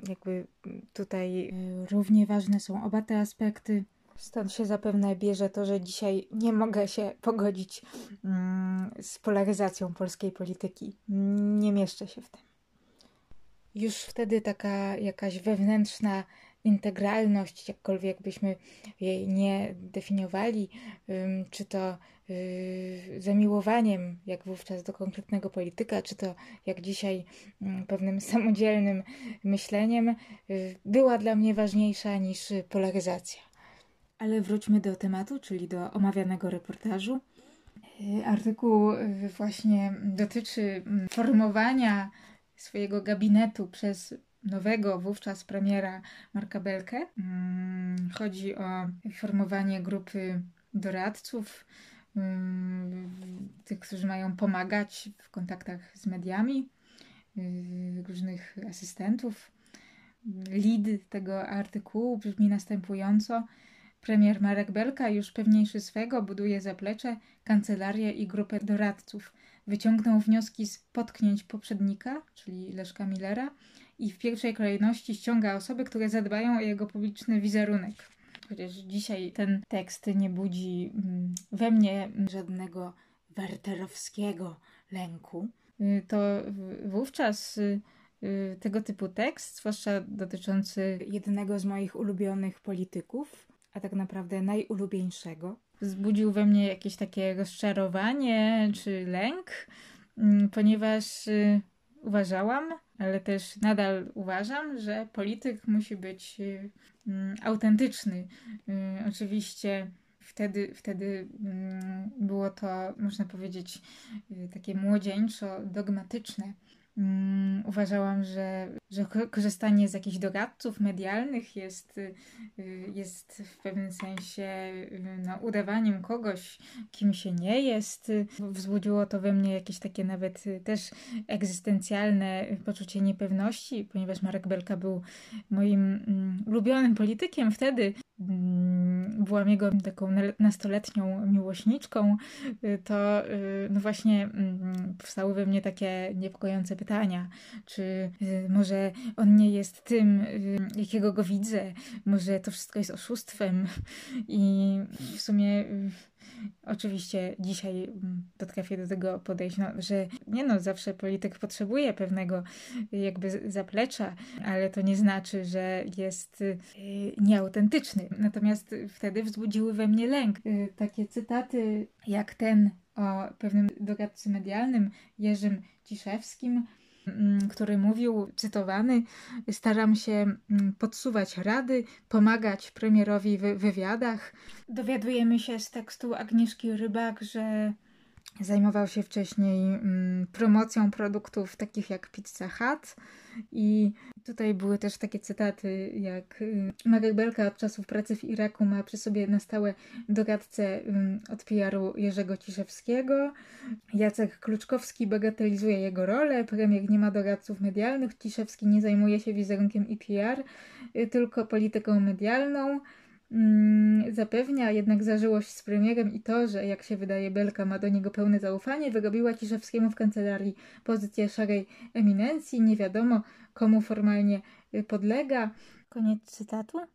Jakby tutaj równie ważne są oba te aspekty. Stąd się zapewne bierze to, że dzisiaj nie mogę się pogodzić mm, z polaryzacją polskiej polityki. Nie mieszczę się w tym. Już wtedy taka jakaś wewnętrzna integralność, jakkolwiek byśmy jej nie definiowali, czy to yy, zamiłowaniem, jak wówczas do konkretnego polityka, czy to jak dzisiaj ym, pewnym samodzielnym myśleniem, yy, była dla mnie ważniejsza niż polaryzacja. Ale wróćmy do tematu, czyli do omawianego reportażu. Yy, Artykuł yy, właśnie dotyczy mm, formowania swojego gabinetu przez nowego wówczas premiera Marka Belkę. Mm, Chodzi o formowanie grupy doradców, mm, tych, którzy mają pomagać w kontaktach z mediami, yy, różnych asystentów. Lead tego artykułu brzmi następująco. Premier Marek Belka, już pewniejszy swego, buduje zaplecze, kancelarię i grupę doradców. Wyciągnął wnioski z potknięć poprzednika, czyli Leszka Millera, i w pierwszej kolejności ściąga osoby, które zadbają o jego publiczny wizerunek. Chociaż dzisiaj ten tekst nie budzi mm, we mnie żadnego werterowskiego lęku, y, to wówczas y, y, tego typu tekst, zwłaszcza dotyczący jednego z moich ulubionych polityków, a tak naprawdę najulubieńszego, wzbudził we mnie jakieś takie rozczarowanie czy lęk, mm, ponieważ y, uważałam, ale też nadal uważam, że polityk musi być y, mm, autentyczny. Y, Oczywiście wtedy, wtedy mm, było to, można powiedzieć, takie młodzieńczo dogmatyczne. Mm, Uważałam, że, że ko- korzystanie z jakichś doradców medialnych jest, y, jest w pewnym sensie y, no, udawaniem kogoś, kim się nie jest. Wzbudziło to we mnie jakieś takie nawet y, też egzystencjalne poczucie niepewności, ponieważ Marek Belka był moim mm, ulubionym politykiem wtedy. Mm, Byłam jego taką na- nastoletnią miłośniczką, y, to y, no właśnie mm, powstały we mnie takie niepokojące pytania, czy y, może on nie jest tym, jakiego go widzę, może to wszystko jest oszustwem? I w sumie oczywiście dzisiaj mm, potrafię do tego podejść, no, że nie no, zawsze polityk potrzebuje pewnego jakby zaplecza, ale to nie znaczy, że jest y, nieautentyczny. Natomiast wtedy wzbudziły we mnie lęk. Y, Takie cytaty jak ten o pewnym doradcy medialnym, Jerzym Ciszewskim, który mówił, cytowany, staram się mm, podsuwać rady, pomagać premierowi w wywiadach. Dowiadujemy się z tekstu Agnieszki Rybak, że zajmował się wcześniej mm, promocją produktów takich jak Pizza Hut i tutaj były też takie cytaty jak y, Marek Belka od czasów pracy w Iraku ma przy sobie na stałe doradcę ym, od PR-u Jerzego Ciszewskiego. Jacek Kluczkowski bagatelizuje jego rolę, premier nie ma doradców medialnych, Ciszewski nie zajmuje się wizerunkiem i PR, y, tylko polityką medialną. Mm, Zapewnia jednak zażyłość z premierem i to, że jak się wydaje Belka ma do niego pełne zaufanie, wyrobiła Ciszewskiemu w kancelarii pozycję szarej eminencji. Nie wiadomo, komu formalnie y, podlega. Koniec cytatu.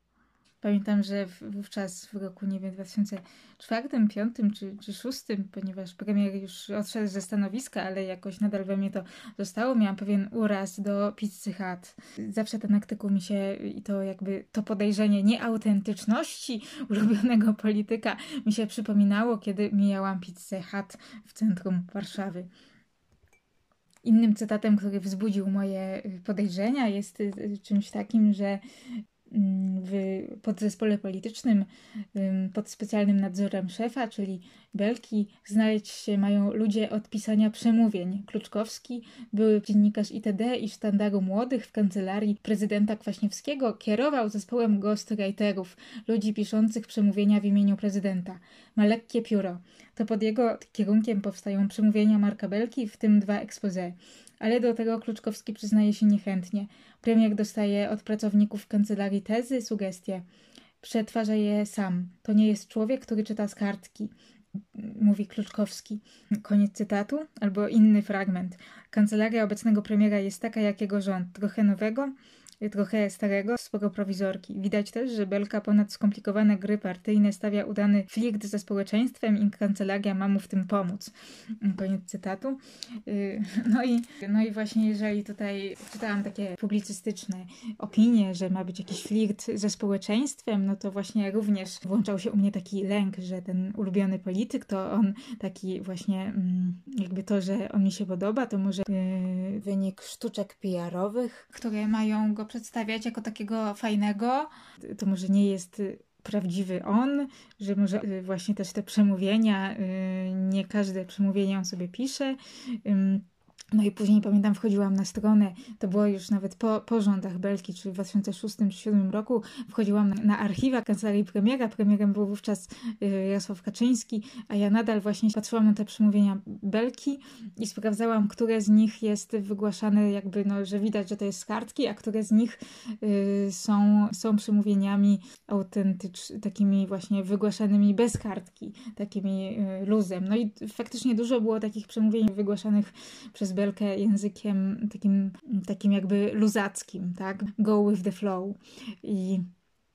Pamiętam, że wówczas w roku, nie wiem, 2004, 2005 czy, czy 2006, ponieważ premier już odszedł ze stanowiska, ale jakoś nadal we mnie to zostało, miałam pewien uraz do pizzy Hut. Zawsze ten artykuł mi się i to jakby to podejrzenie nieautentyczności [laughs] ulubionego polityka mi się przypominało, kiedy mijałam pizzę Hut w centrum Warszawy. Innym cytatem, który wzbudził moje podejrzenia, jest y, y, czymś takim, że w podzespole politycznym ym, pod specjalnym nadzorem szefa, czyli Belki, znaleźć się mają ludzie od pisania przemówień. Kluczkowski, były dziennikarz ITD i Sztandaru Młodych w kancelarii prezydenta Kwaśniewskiego, kierował zespołem ghostwriterów, ludzi piszących przemówienia w imieniu prezydenta. Ma lekkie pióro. To pod jego kierunkiem powstają przemówienia Marka Belki, w tym dwa expose. Ale do tego Kluczkowski przyznaje się niechętnie. Premier dostaje od pracowników kancelarii tezy, sugestie. Przetwarza je sam. To nie jest człowiek, który czyta z kartki mówi Kluczkowski. Koniec cytatu, albo inny fragment. Kancelaria obecnego premiera jest taka jak jego rząd, trochę nowego, trochę starego, sporo prowizorki. Widać też, że Belka ponad skomplikowane gry partyjne stawia udany flirt ze społeczeństwem i kancelaria ma mu w tym pomóc. Koniec cytatu. Y, [laughs] no i, no i właśnie jeżeli tutaj czytałam takie publicystyczne opinie, że ma być jakiś flirt ze społeczeństwem, no to właśnie również włączał się u mnie taki lęk, że ten ulubiony polityk to on taki właśnie mm, jakby to, że on mi się podoba, to może yy, wynik sztuczek PR-owych, które mają go przedstawiać jako takiego fajnego. To może nie jest prawdziwy on, że może y, właśnie też te przemówienia, y, nie każde przemówienie on sobie pisze. No i później pamiętam, wchodziłam na stronę, to było już nawet po, po rządach Belki, czyli w 2006 czy 2007 roku, wchodziłam na, na archiwa kancelarii premiera. Premierem był wówczas y, Jarosław Kaczyński, a ja nadal właśnie patrzyłam na te przemówienia Belki i sprawdzałam, które z nich jest wygłaszane, jakby, no, że widać, że to jest z kartki, a które z nich y, są, są przemówieniami autentycznymi, takimi właśnie wygłaszanymi bez kartki, takimi y, luzem. No i faktycznie dużo było takich przemówień wygłaszanych przez Belkę językiem takim, takim jakby luzackim, tak? Go with the flow. I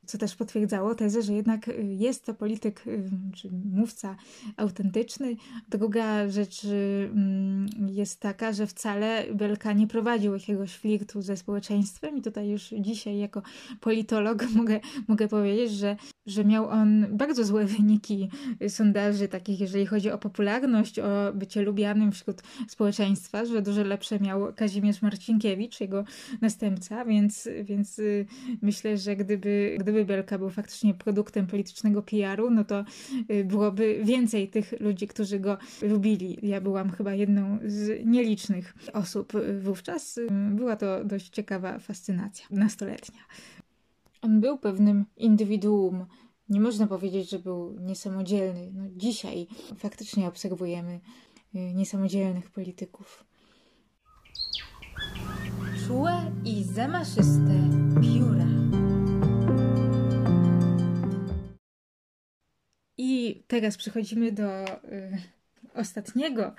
co też potwierdzało tezę, że jednak y, jest to polityk, y, czy mówca autentyczny. Druga rzecz y, mm, jest taka, że wcale Belka nie prowadził jakiegoś flirtu ze społeczeństwem i tutaj już dzisiaj jako politolog [laughs] mogę, mogę powiedzieć, że, że miał on bardzo złe wyniki sondaży takich, jeżeli chodzi o popularność, o bycie lubianym wśród społeczeństwa, że dużo lepsze miał Kazimierz Marcinkiewicz, jego następca, więc, więc myślę, że gdyby, gdyby gdyby Belka był faktycznie produktem politycznego PR-u, no to y, byłoby więcej tych ludzi, którzy go lubili. Ja byłam chyba jedną z nielicznych osób y, wówczas. Y, była to dość ciekawa fascynacja nastoletnia. On był pewnym indywiduum. Nie można powiedzieć, że był niesamodzielny. No, dzisiaj faktycznie obserwujemy niesamodzielnych polityków. Czułe i zamaszyste pióra. I teraz przechodzimy do y, ostatniego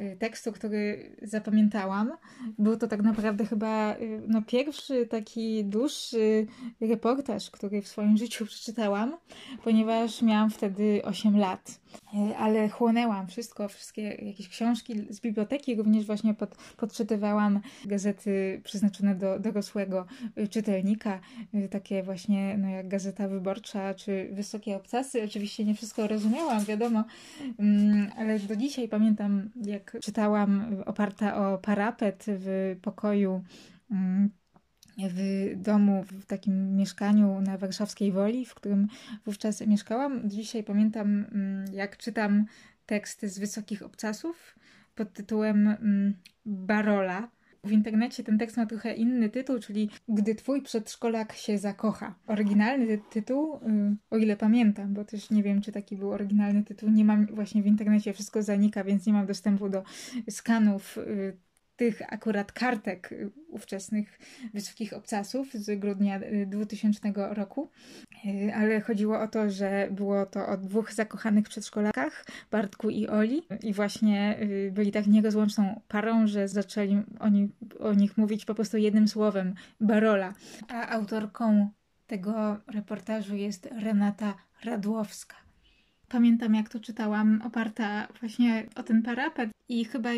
y, tekstu, który zapamiętałam. Był to tak naprawdę chyba y, no, pierwszy taki dłuższy reportaż, który w swoim życiu przeczytałam, ponieważ miałam wtedy 8 lat. E, ale chłonęłam wszystko, wszystkie jakieś książki z biblioteki, również właśnie pod, podczytywałam gazety przeznaczone do dorosłego y, czytelnika, y, takie właśnie no jak Gazeta Wyborcza czy Wysokie Obcasy. Oczywiście nie wszystko rozumiałam, wiadomo, mm, ale do dzisiaj pamiętam, jak czytałam oparta o parapet w pokoju mm, w domu, w takim mieszkaniu na warszawskiej Woli, w którym wówczas mieszkałam. Dzisiaj pamiętam, mm, jak czytam teksty z Wysokich Obcasów pod tytułem mm, Barola. W internecie ten tekst ma trochę inny tytuł, czyli Gdy twój przedszkolak się zakocha. Oryginalny tytuł, y, o ile pamiętam, bo też nie wiem, czy taki był oryginalny tytuł, nie mam właśnie w internecie, wszystko zanika, więc nie mam dostępu do skanów y, tych akurat kartek ówczesnych wysokich obcasów z grudnia 2000 y, roku, y, ale chodziło o to, że było to o dwóch zakochanych przedszkolakach, Bartku i Oli i właśnie y, byli tak nierozłączną parą, że zaczęli oni o nich mówić po prostu jednym słowem, Barola. A autorką tego reportażu jest Renata Radłowska. Pamiętam, jak to czytałam, oparta właśnie o ten parapet i chyba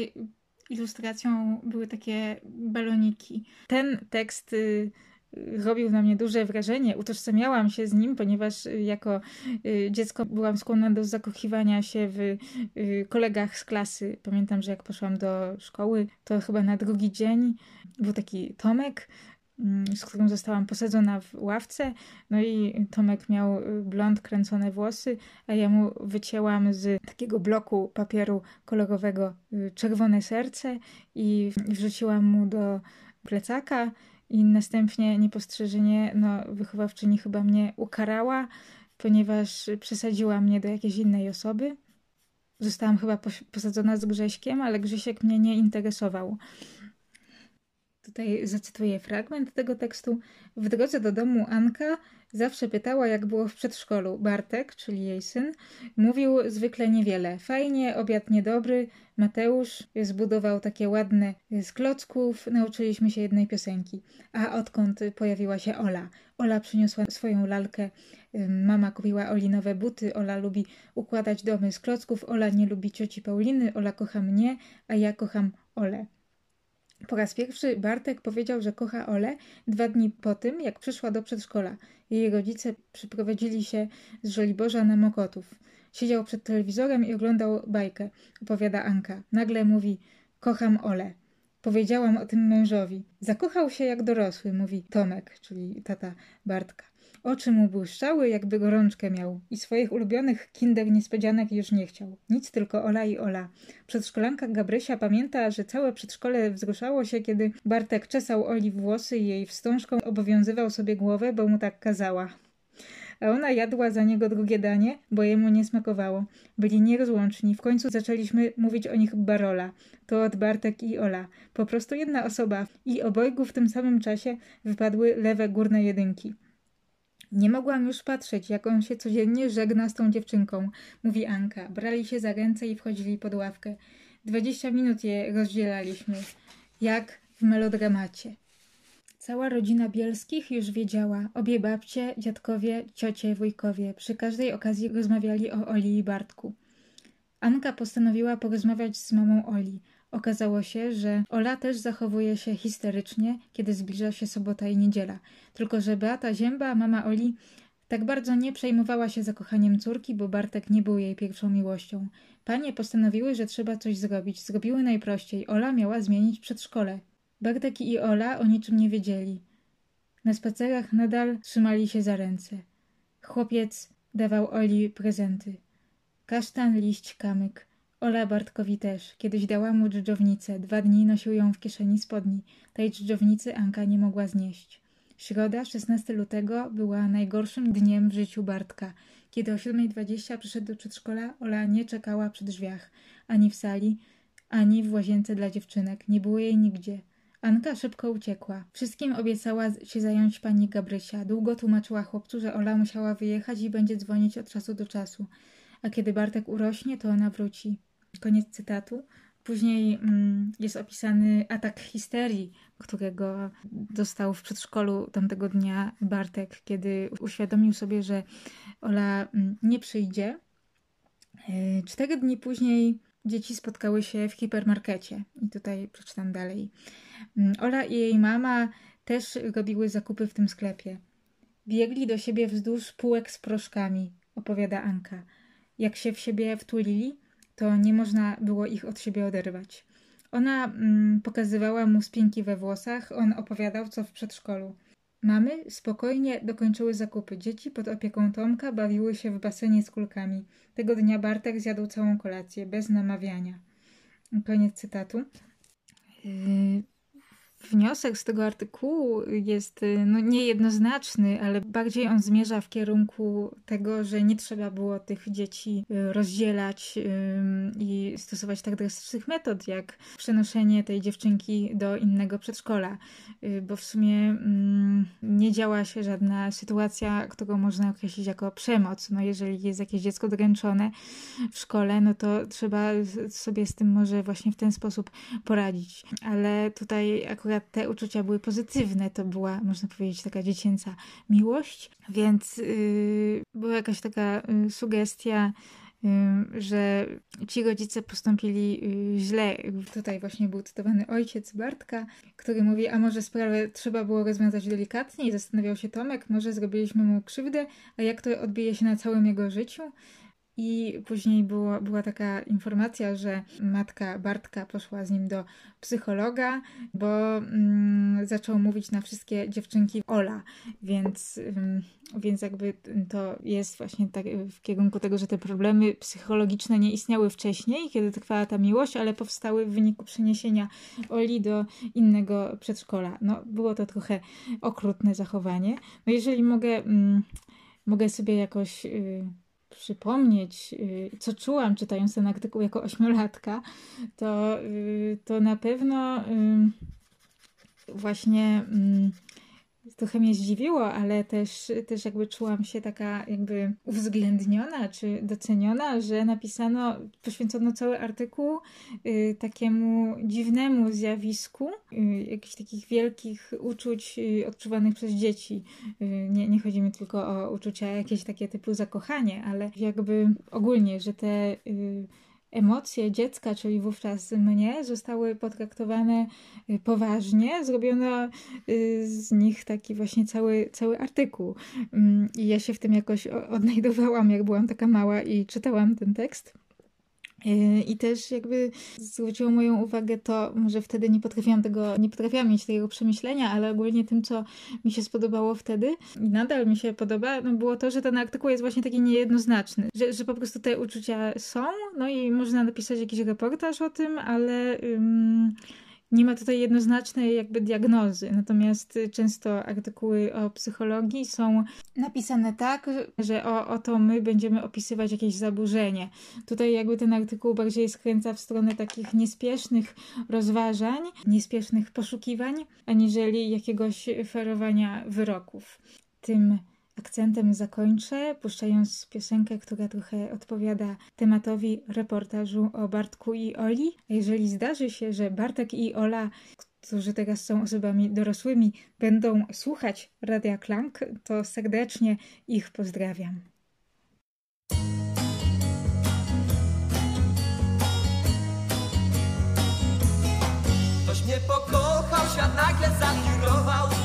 ilustracją były takie baloniki. Ten tekst y, robił na mnie duże wrażenie. Utożsamiałam się z nim, ponieważ jako y, dziecko byłam skłonna do zakochiwania się w y, kolegach z klasy. Pamiętam, że jak poszłam do szkoły, to chyba na drugi dzień był taki Tomek, z którym zostałam posadzona w ławce. No i Tomek miał y, blond kręcone włosy, a ja mu wycięłam z takiego bloku papieru kolorowego y, czerwone serce i wrzuciłam mu do plecaka i następnie niepostrzeżenie no, wychowawczyni chyba mnie ukarała, ponieważ przesadziła mnie do jakiejś innej osoby. Zostałam chyba posadzona z Grześkiem, ale Grzesiek mnie nie interesował. Tutaj zacytuję fragment tego tekstu. W drodze do domu Anka zawsze pytała, jak było w przedszkolu. Bartek, czyli jej syn, mówił zwykle niewiele. Fajnie, obiad niedobry. Mateusz zbudował takie ładne z klocków. Nauczyliśmy się jednej piosenki. A odkąd pojawiła się Ola? Ola przyniosła swoją lalkę. Mama kupiła Oli nowe buty. Ola lubi układać domy z klocków. Ola nie lubi cioci Pauliny. Ola kocha mnie, a ja kocham Olę. Po raz pierwszy Bartek powiedział, że kocha Olę dwa dni po tym, jak przyszła do przedszkola. Jej rodzice przyprowadzili się z Żoliborza na Mokotów. Siedział przed telewizorem i oglądał bajkę, opowiada Anka. Nagle mówi, kocham Olę. Powiedziałam o tym mężowi. Zakochał się jak dorosły, mówi Tomek, czyli tata Bartka. Oczy mu błyszczały, jakby gorączkę miał i swoich ulubionych kinder niespodzianek już nie chciał. Nic tylko Ola i Ola. Przedszkolanka Gabrysia pamięta, że całe przedszkole wzruszało się, kiedy Bartek czesał Oli włosy i jej wstążką obowiązywał sobie głowę, bo mu tak kazała. A ona jadła za niego drugie danie, bo jemu nie smakowało. Byli nierozłączni. W końcu zaczęliśmy mówić o nich Barola. To od Bartek i Ola. Po prostu jedna osoba. I obojgu w tym samym czasie wypadły lewe górne jedynki. Nie mogłam już patrzeć, jak on się codziennie żegna z tą dziewczynką, mówi Anka. Brali się za ręce i wchodzili pod ławkę. Dwadzieścia minut je rozdzielaliśmy, jak w melodramacie. Cała rodzina Bielskich już wiedziała. Obie babcie, dziadkowie, ciocie, wujkowie. Przy każdej okazji rozmawiali o Oli i Bartku. Anka postanowiła porozmawiać z mamą Oli. Okazało się, że Ola też zachowuje się histerycznie, kiedy zbliża się sobota i niedziela. Tylko, że Beata Zięba, mama Oli, tak bardzo nie przejmowała się zakochaniem córki, bo Bartek nie był jej pierwszą miłością. Panie postanowiły, że trzeba coś zrobić. Zrobiły najprościej. Ola miała zmienić przedszkole. Bartek i Ola o niczym nie wiedzieli. Na spacerach nadal trzymali się za ręce. Chłopiec dawał Oli prezenty. Kasztan, liść, kamyk. Ola Bartkowi też. Kiedyś dała mu dżdżownicę. Dwa dni nosił ją w kieszeni spodni. Tej dżdżownicy Anka nie mogła znieść. Środa, 16 lutego, była najgorszym dniem w życiu Bartka. Kiedy o 7.20 przyszedł do przedszkola, Ola nie czekała przy drzwiach. Ani w sali, ani w łazience dla dziewczynek. Nie było jej nigdzie. Anka szybko uciekła. Wszystkim obiecała się zająć pani Gabrysia. Długo tłumaczyła chłopcu, że Ola musiała wyjechać i będzie dzwonić od czasu do czasu. A kiedy Bartek urośnie, to ona wróci. Koniec cytatu. Później mm, jest opisany atak histerii, którego dostał w przedszkolu tamtego dnia Bartek, kiedy uświadomił sobie, że Ola mm, nie przyjdzie. Yy, cztery dni później dzieci spotkały się w hipermarkecie. I tutaj przeczytam dalej. Mm, Ola i jej mama też robiły zakupy w tym sklepie. Biegli do siebie wzdłuż półek z proszkami, opowiada Anka. Jak się w siebie wtulili, to nie można było ich od siebie oderwać. Ona mm, pokazywała mu spinki we włosach, on opowiadał, co w przedszkolu. Mamy spokojnie dokończyły zakupy. Dzieci pod opieką Tomka bawiły się w basenie z kulkami. Tego dnia Bartek zjadł całą kolację, bez namawiania. Koniec cytatu. Wniosek z tego artykułu jest y, no, niejednoznaczny, ale bardziej on zmierza w kierunku tego, że nie trzeba było tych dzieci y, rozdzielać i stosować tak drastycznych metod, jak przenoszenie tej dziewczynki do innego przedszkola, y, bo w sumie ym, nie działa się żadna sytuacja, którą można określić jako przemoc. No, jeżeli jest jakieś dziecko dręczone w szkole, no to trzeba sobie z tym może właśnie w ten sposób poradzić. Ale tutaj akurat te uczucia były pozytywne, to była, można powiedzieć, taka dziecięca miłość, więc yy, była jakaś taka yy, sugestia, yy, że ci rodzice postąpili źle. Tutaj właśnie był cytowany ojciec Bartka, który mówi, a może sprawę trzeba było rozwiązać delikatnie i zastanawiał się Tomek, może zrobiliśmy mu krzywdę, a jak to odbije się na całym jego życiu? I później było, była taka informacja, że matka Bartka poszła z nim do psychologa, bo mm, zaczął mówić na wszystkie dziewczynki Ola, więc, ym, więc jakby to jest właśnie tak w kierunku tego, że te problemy psychologiczne nie istniały wcześniej, kiedy trwała ta miłość, ale powstały w wyniku przeniesienia Oli do innego przedszkola. No, było to trochę okrutne zachowanie. No, jeżeli mogę, ym, mogę sobie jakoś. Yy, przypomnieć, co czułam czytając ten artykuł jako ośmiolatka, to, to na pewno właśnie trochę mnie zdziwiło, ale też, też jakby czułam się taka jakby uwzględniona czy doceniona, że napisano, poświęcono cały artykuł y, takiemu dziwnemu zjawisku, y, jakichś takich wielkich uczuć y, odczuwanych przez dzieci. Y, nie, nie chodzi mi tylko o uczucia jakieś takie typu zakochanie, ale jakby ogólnie, że te y, emocje dziecka, czyli wówczas mnie, zostały potraktowane y, poważnie. Zrobiono y, z nich taki właśnie cały, cały artykuł. Mm, I ja się w tym jakoś odnajdowałam, jak byłam taka mała i czytałam ten tekst. Y, I też jakby zwróciło moją uwagę to, może wtedy nie potrafiłam tego, nie potrafiłam mieć takiego przemyślenia, ale ogólnie tym, co mi się spodobało wtedy i nadal mi się podoba, no było to, że ten artykuł jest właśnie taki niejednoznaczny, że, że po prostu te uczucia są, no i można napisać jakiś reportaż o tym, ale nie ma tutaj jednoznacznej jakby diagnozy. Natomiast y, często artykuły o psychologii są napisane tak, że o, oto my będziemy opisywać jakieś zaburzenie. Tutaj jakby ten artykuł bardziej skręca w stronę takich niespiesznych rozważań, niespiesznych poszukiwań, aniżeli jakiegoś ferowania wyroków. Tym akcentem zakończę, puszczając piosenkę, która trochę odpowiada tematowi reportażu o Bartku i Oli. A jeżeli zdarzy się, że Bartek i Ola, którzy teraz są osobami dorosłymi, będą słuchać Radia Klank, to serdecznie ich pozdrawiam. Ktoś mnie pokochał, świat nagle zawirował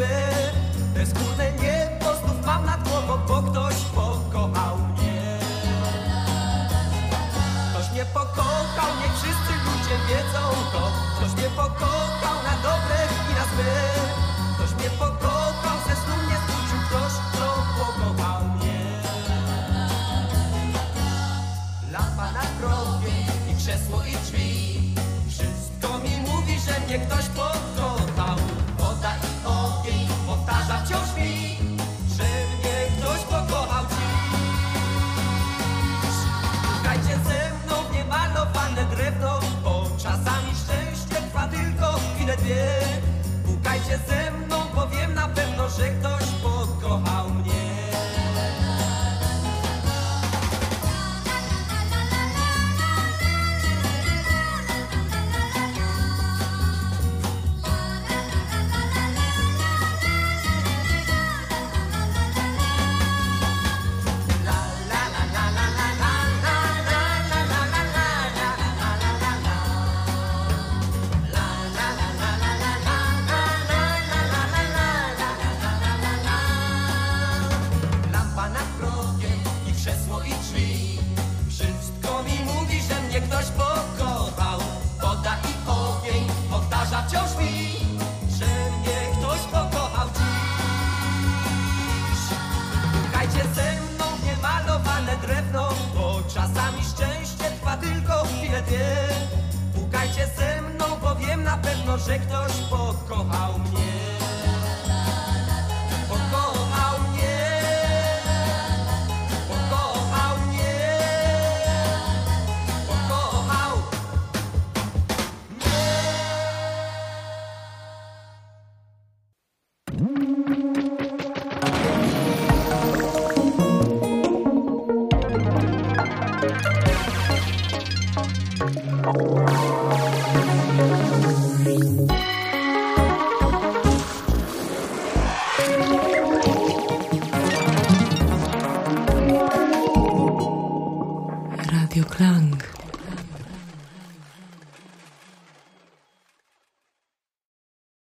złe Bezgórne niebo znów mam nad głową Bo ktoś pokochał mnie. Ktoś mnie pokochał, niech wszyscy ludzie wiedzą to. Ktoś mnie pokochał na dobre i na złe. Ktoś mnie pokochał, ze snu mnie zbudził Ktoś, kto pokochał mnie. Lampa na grobie i krzesło i drzwi. Wszystko mi mówi, że mnie ktoś pokochał dwie Pukajcie ze mną, bo wiem na pewno, że ktoś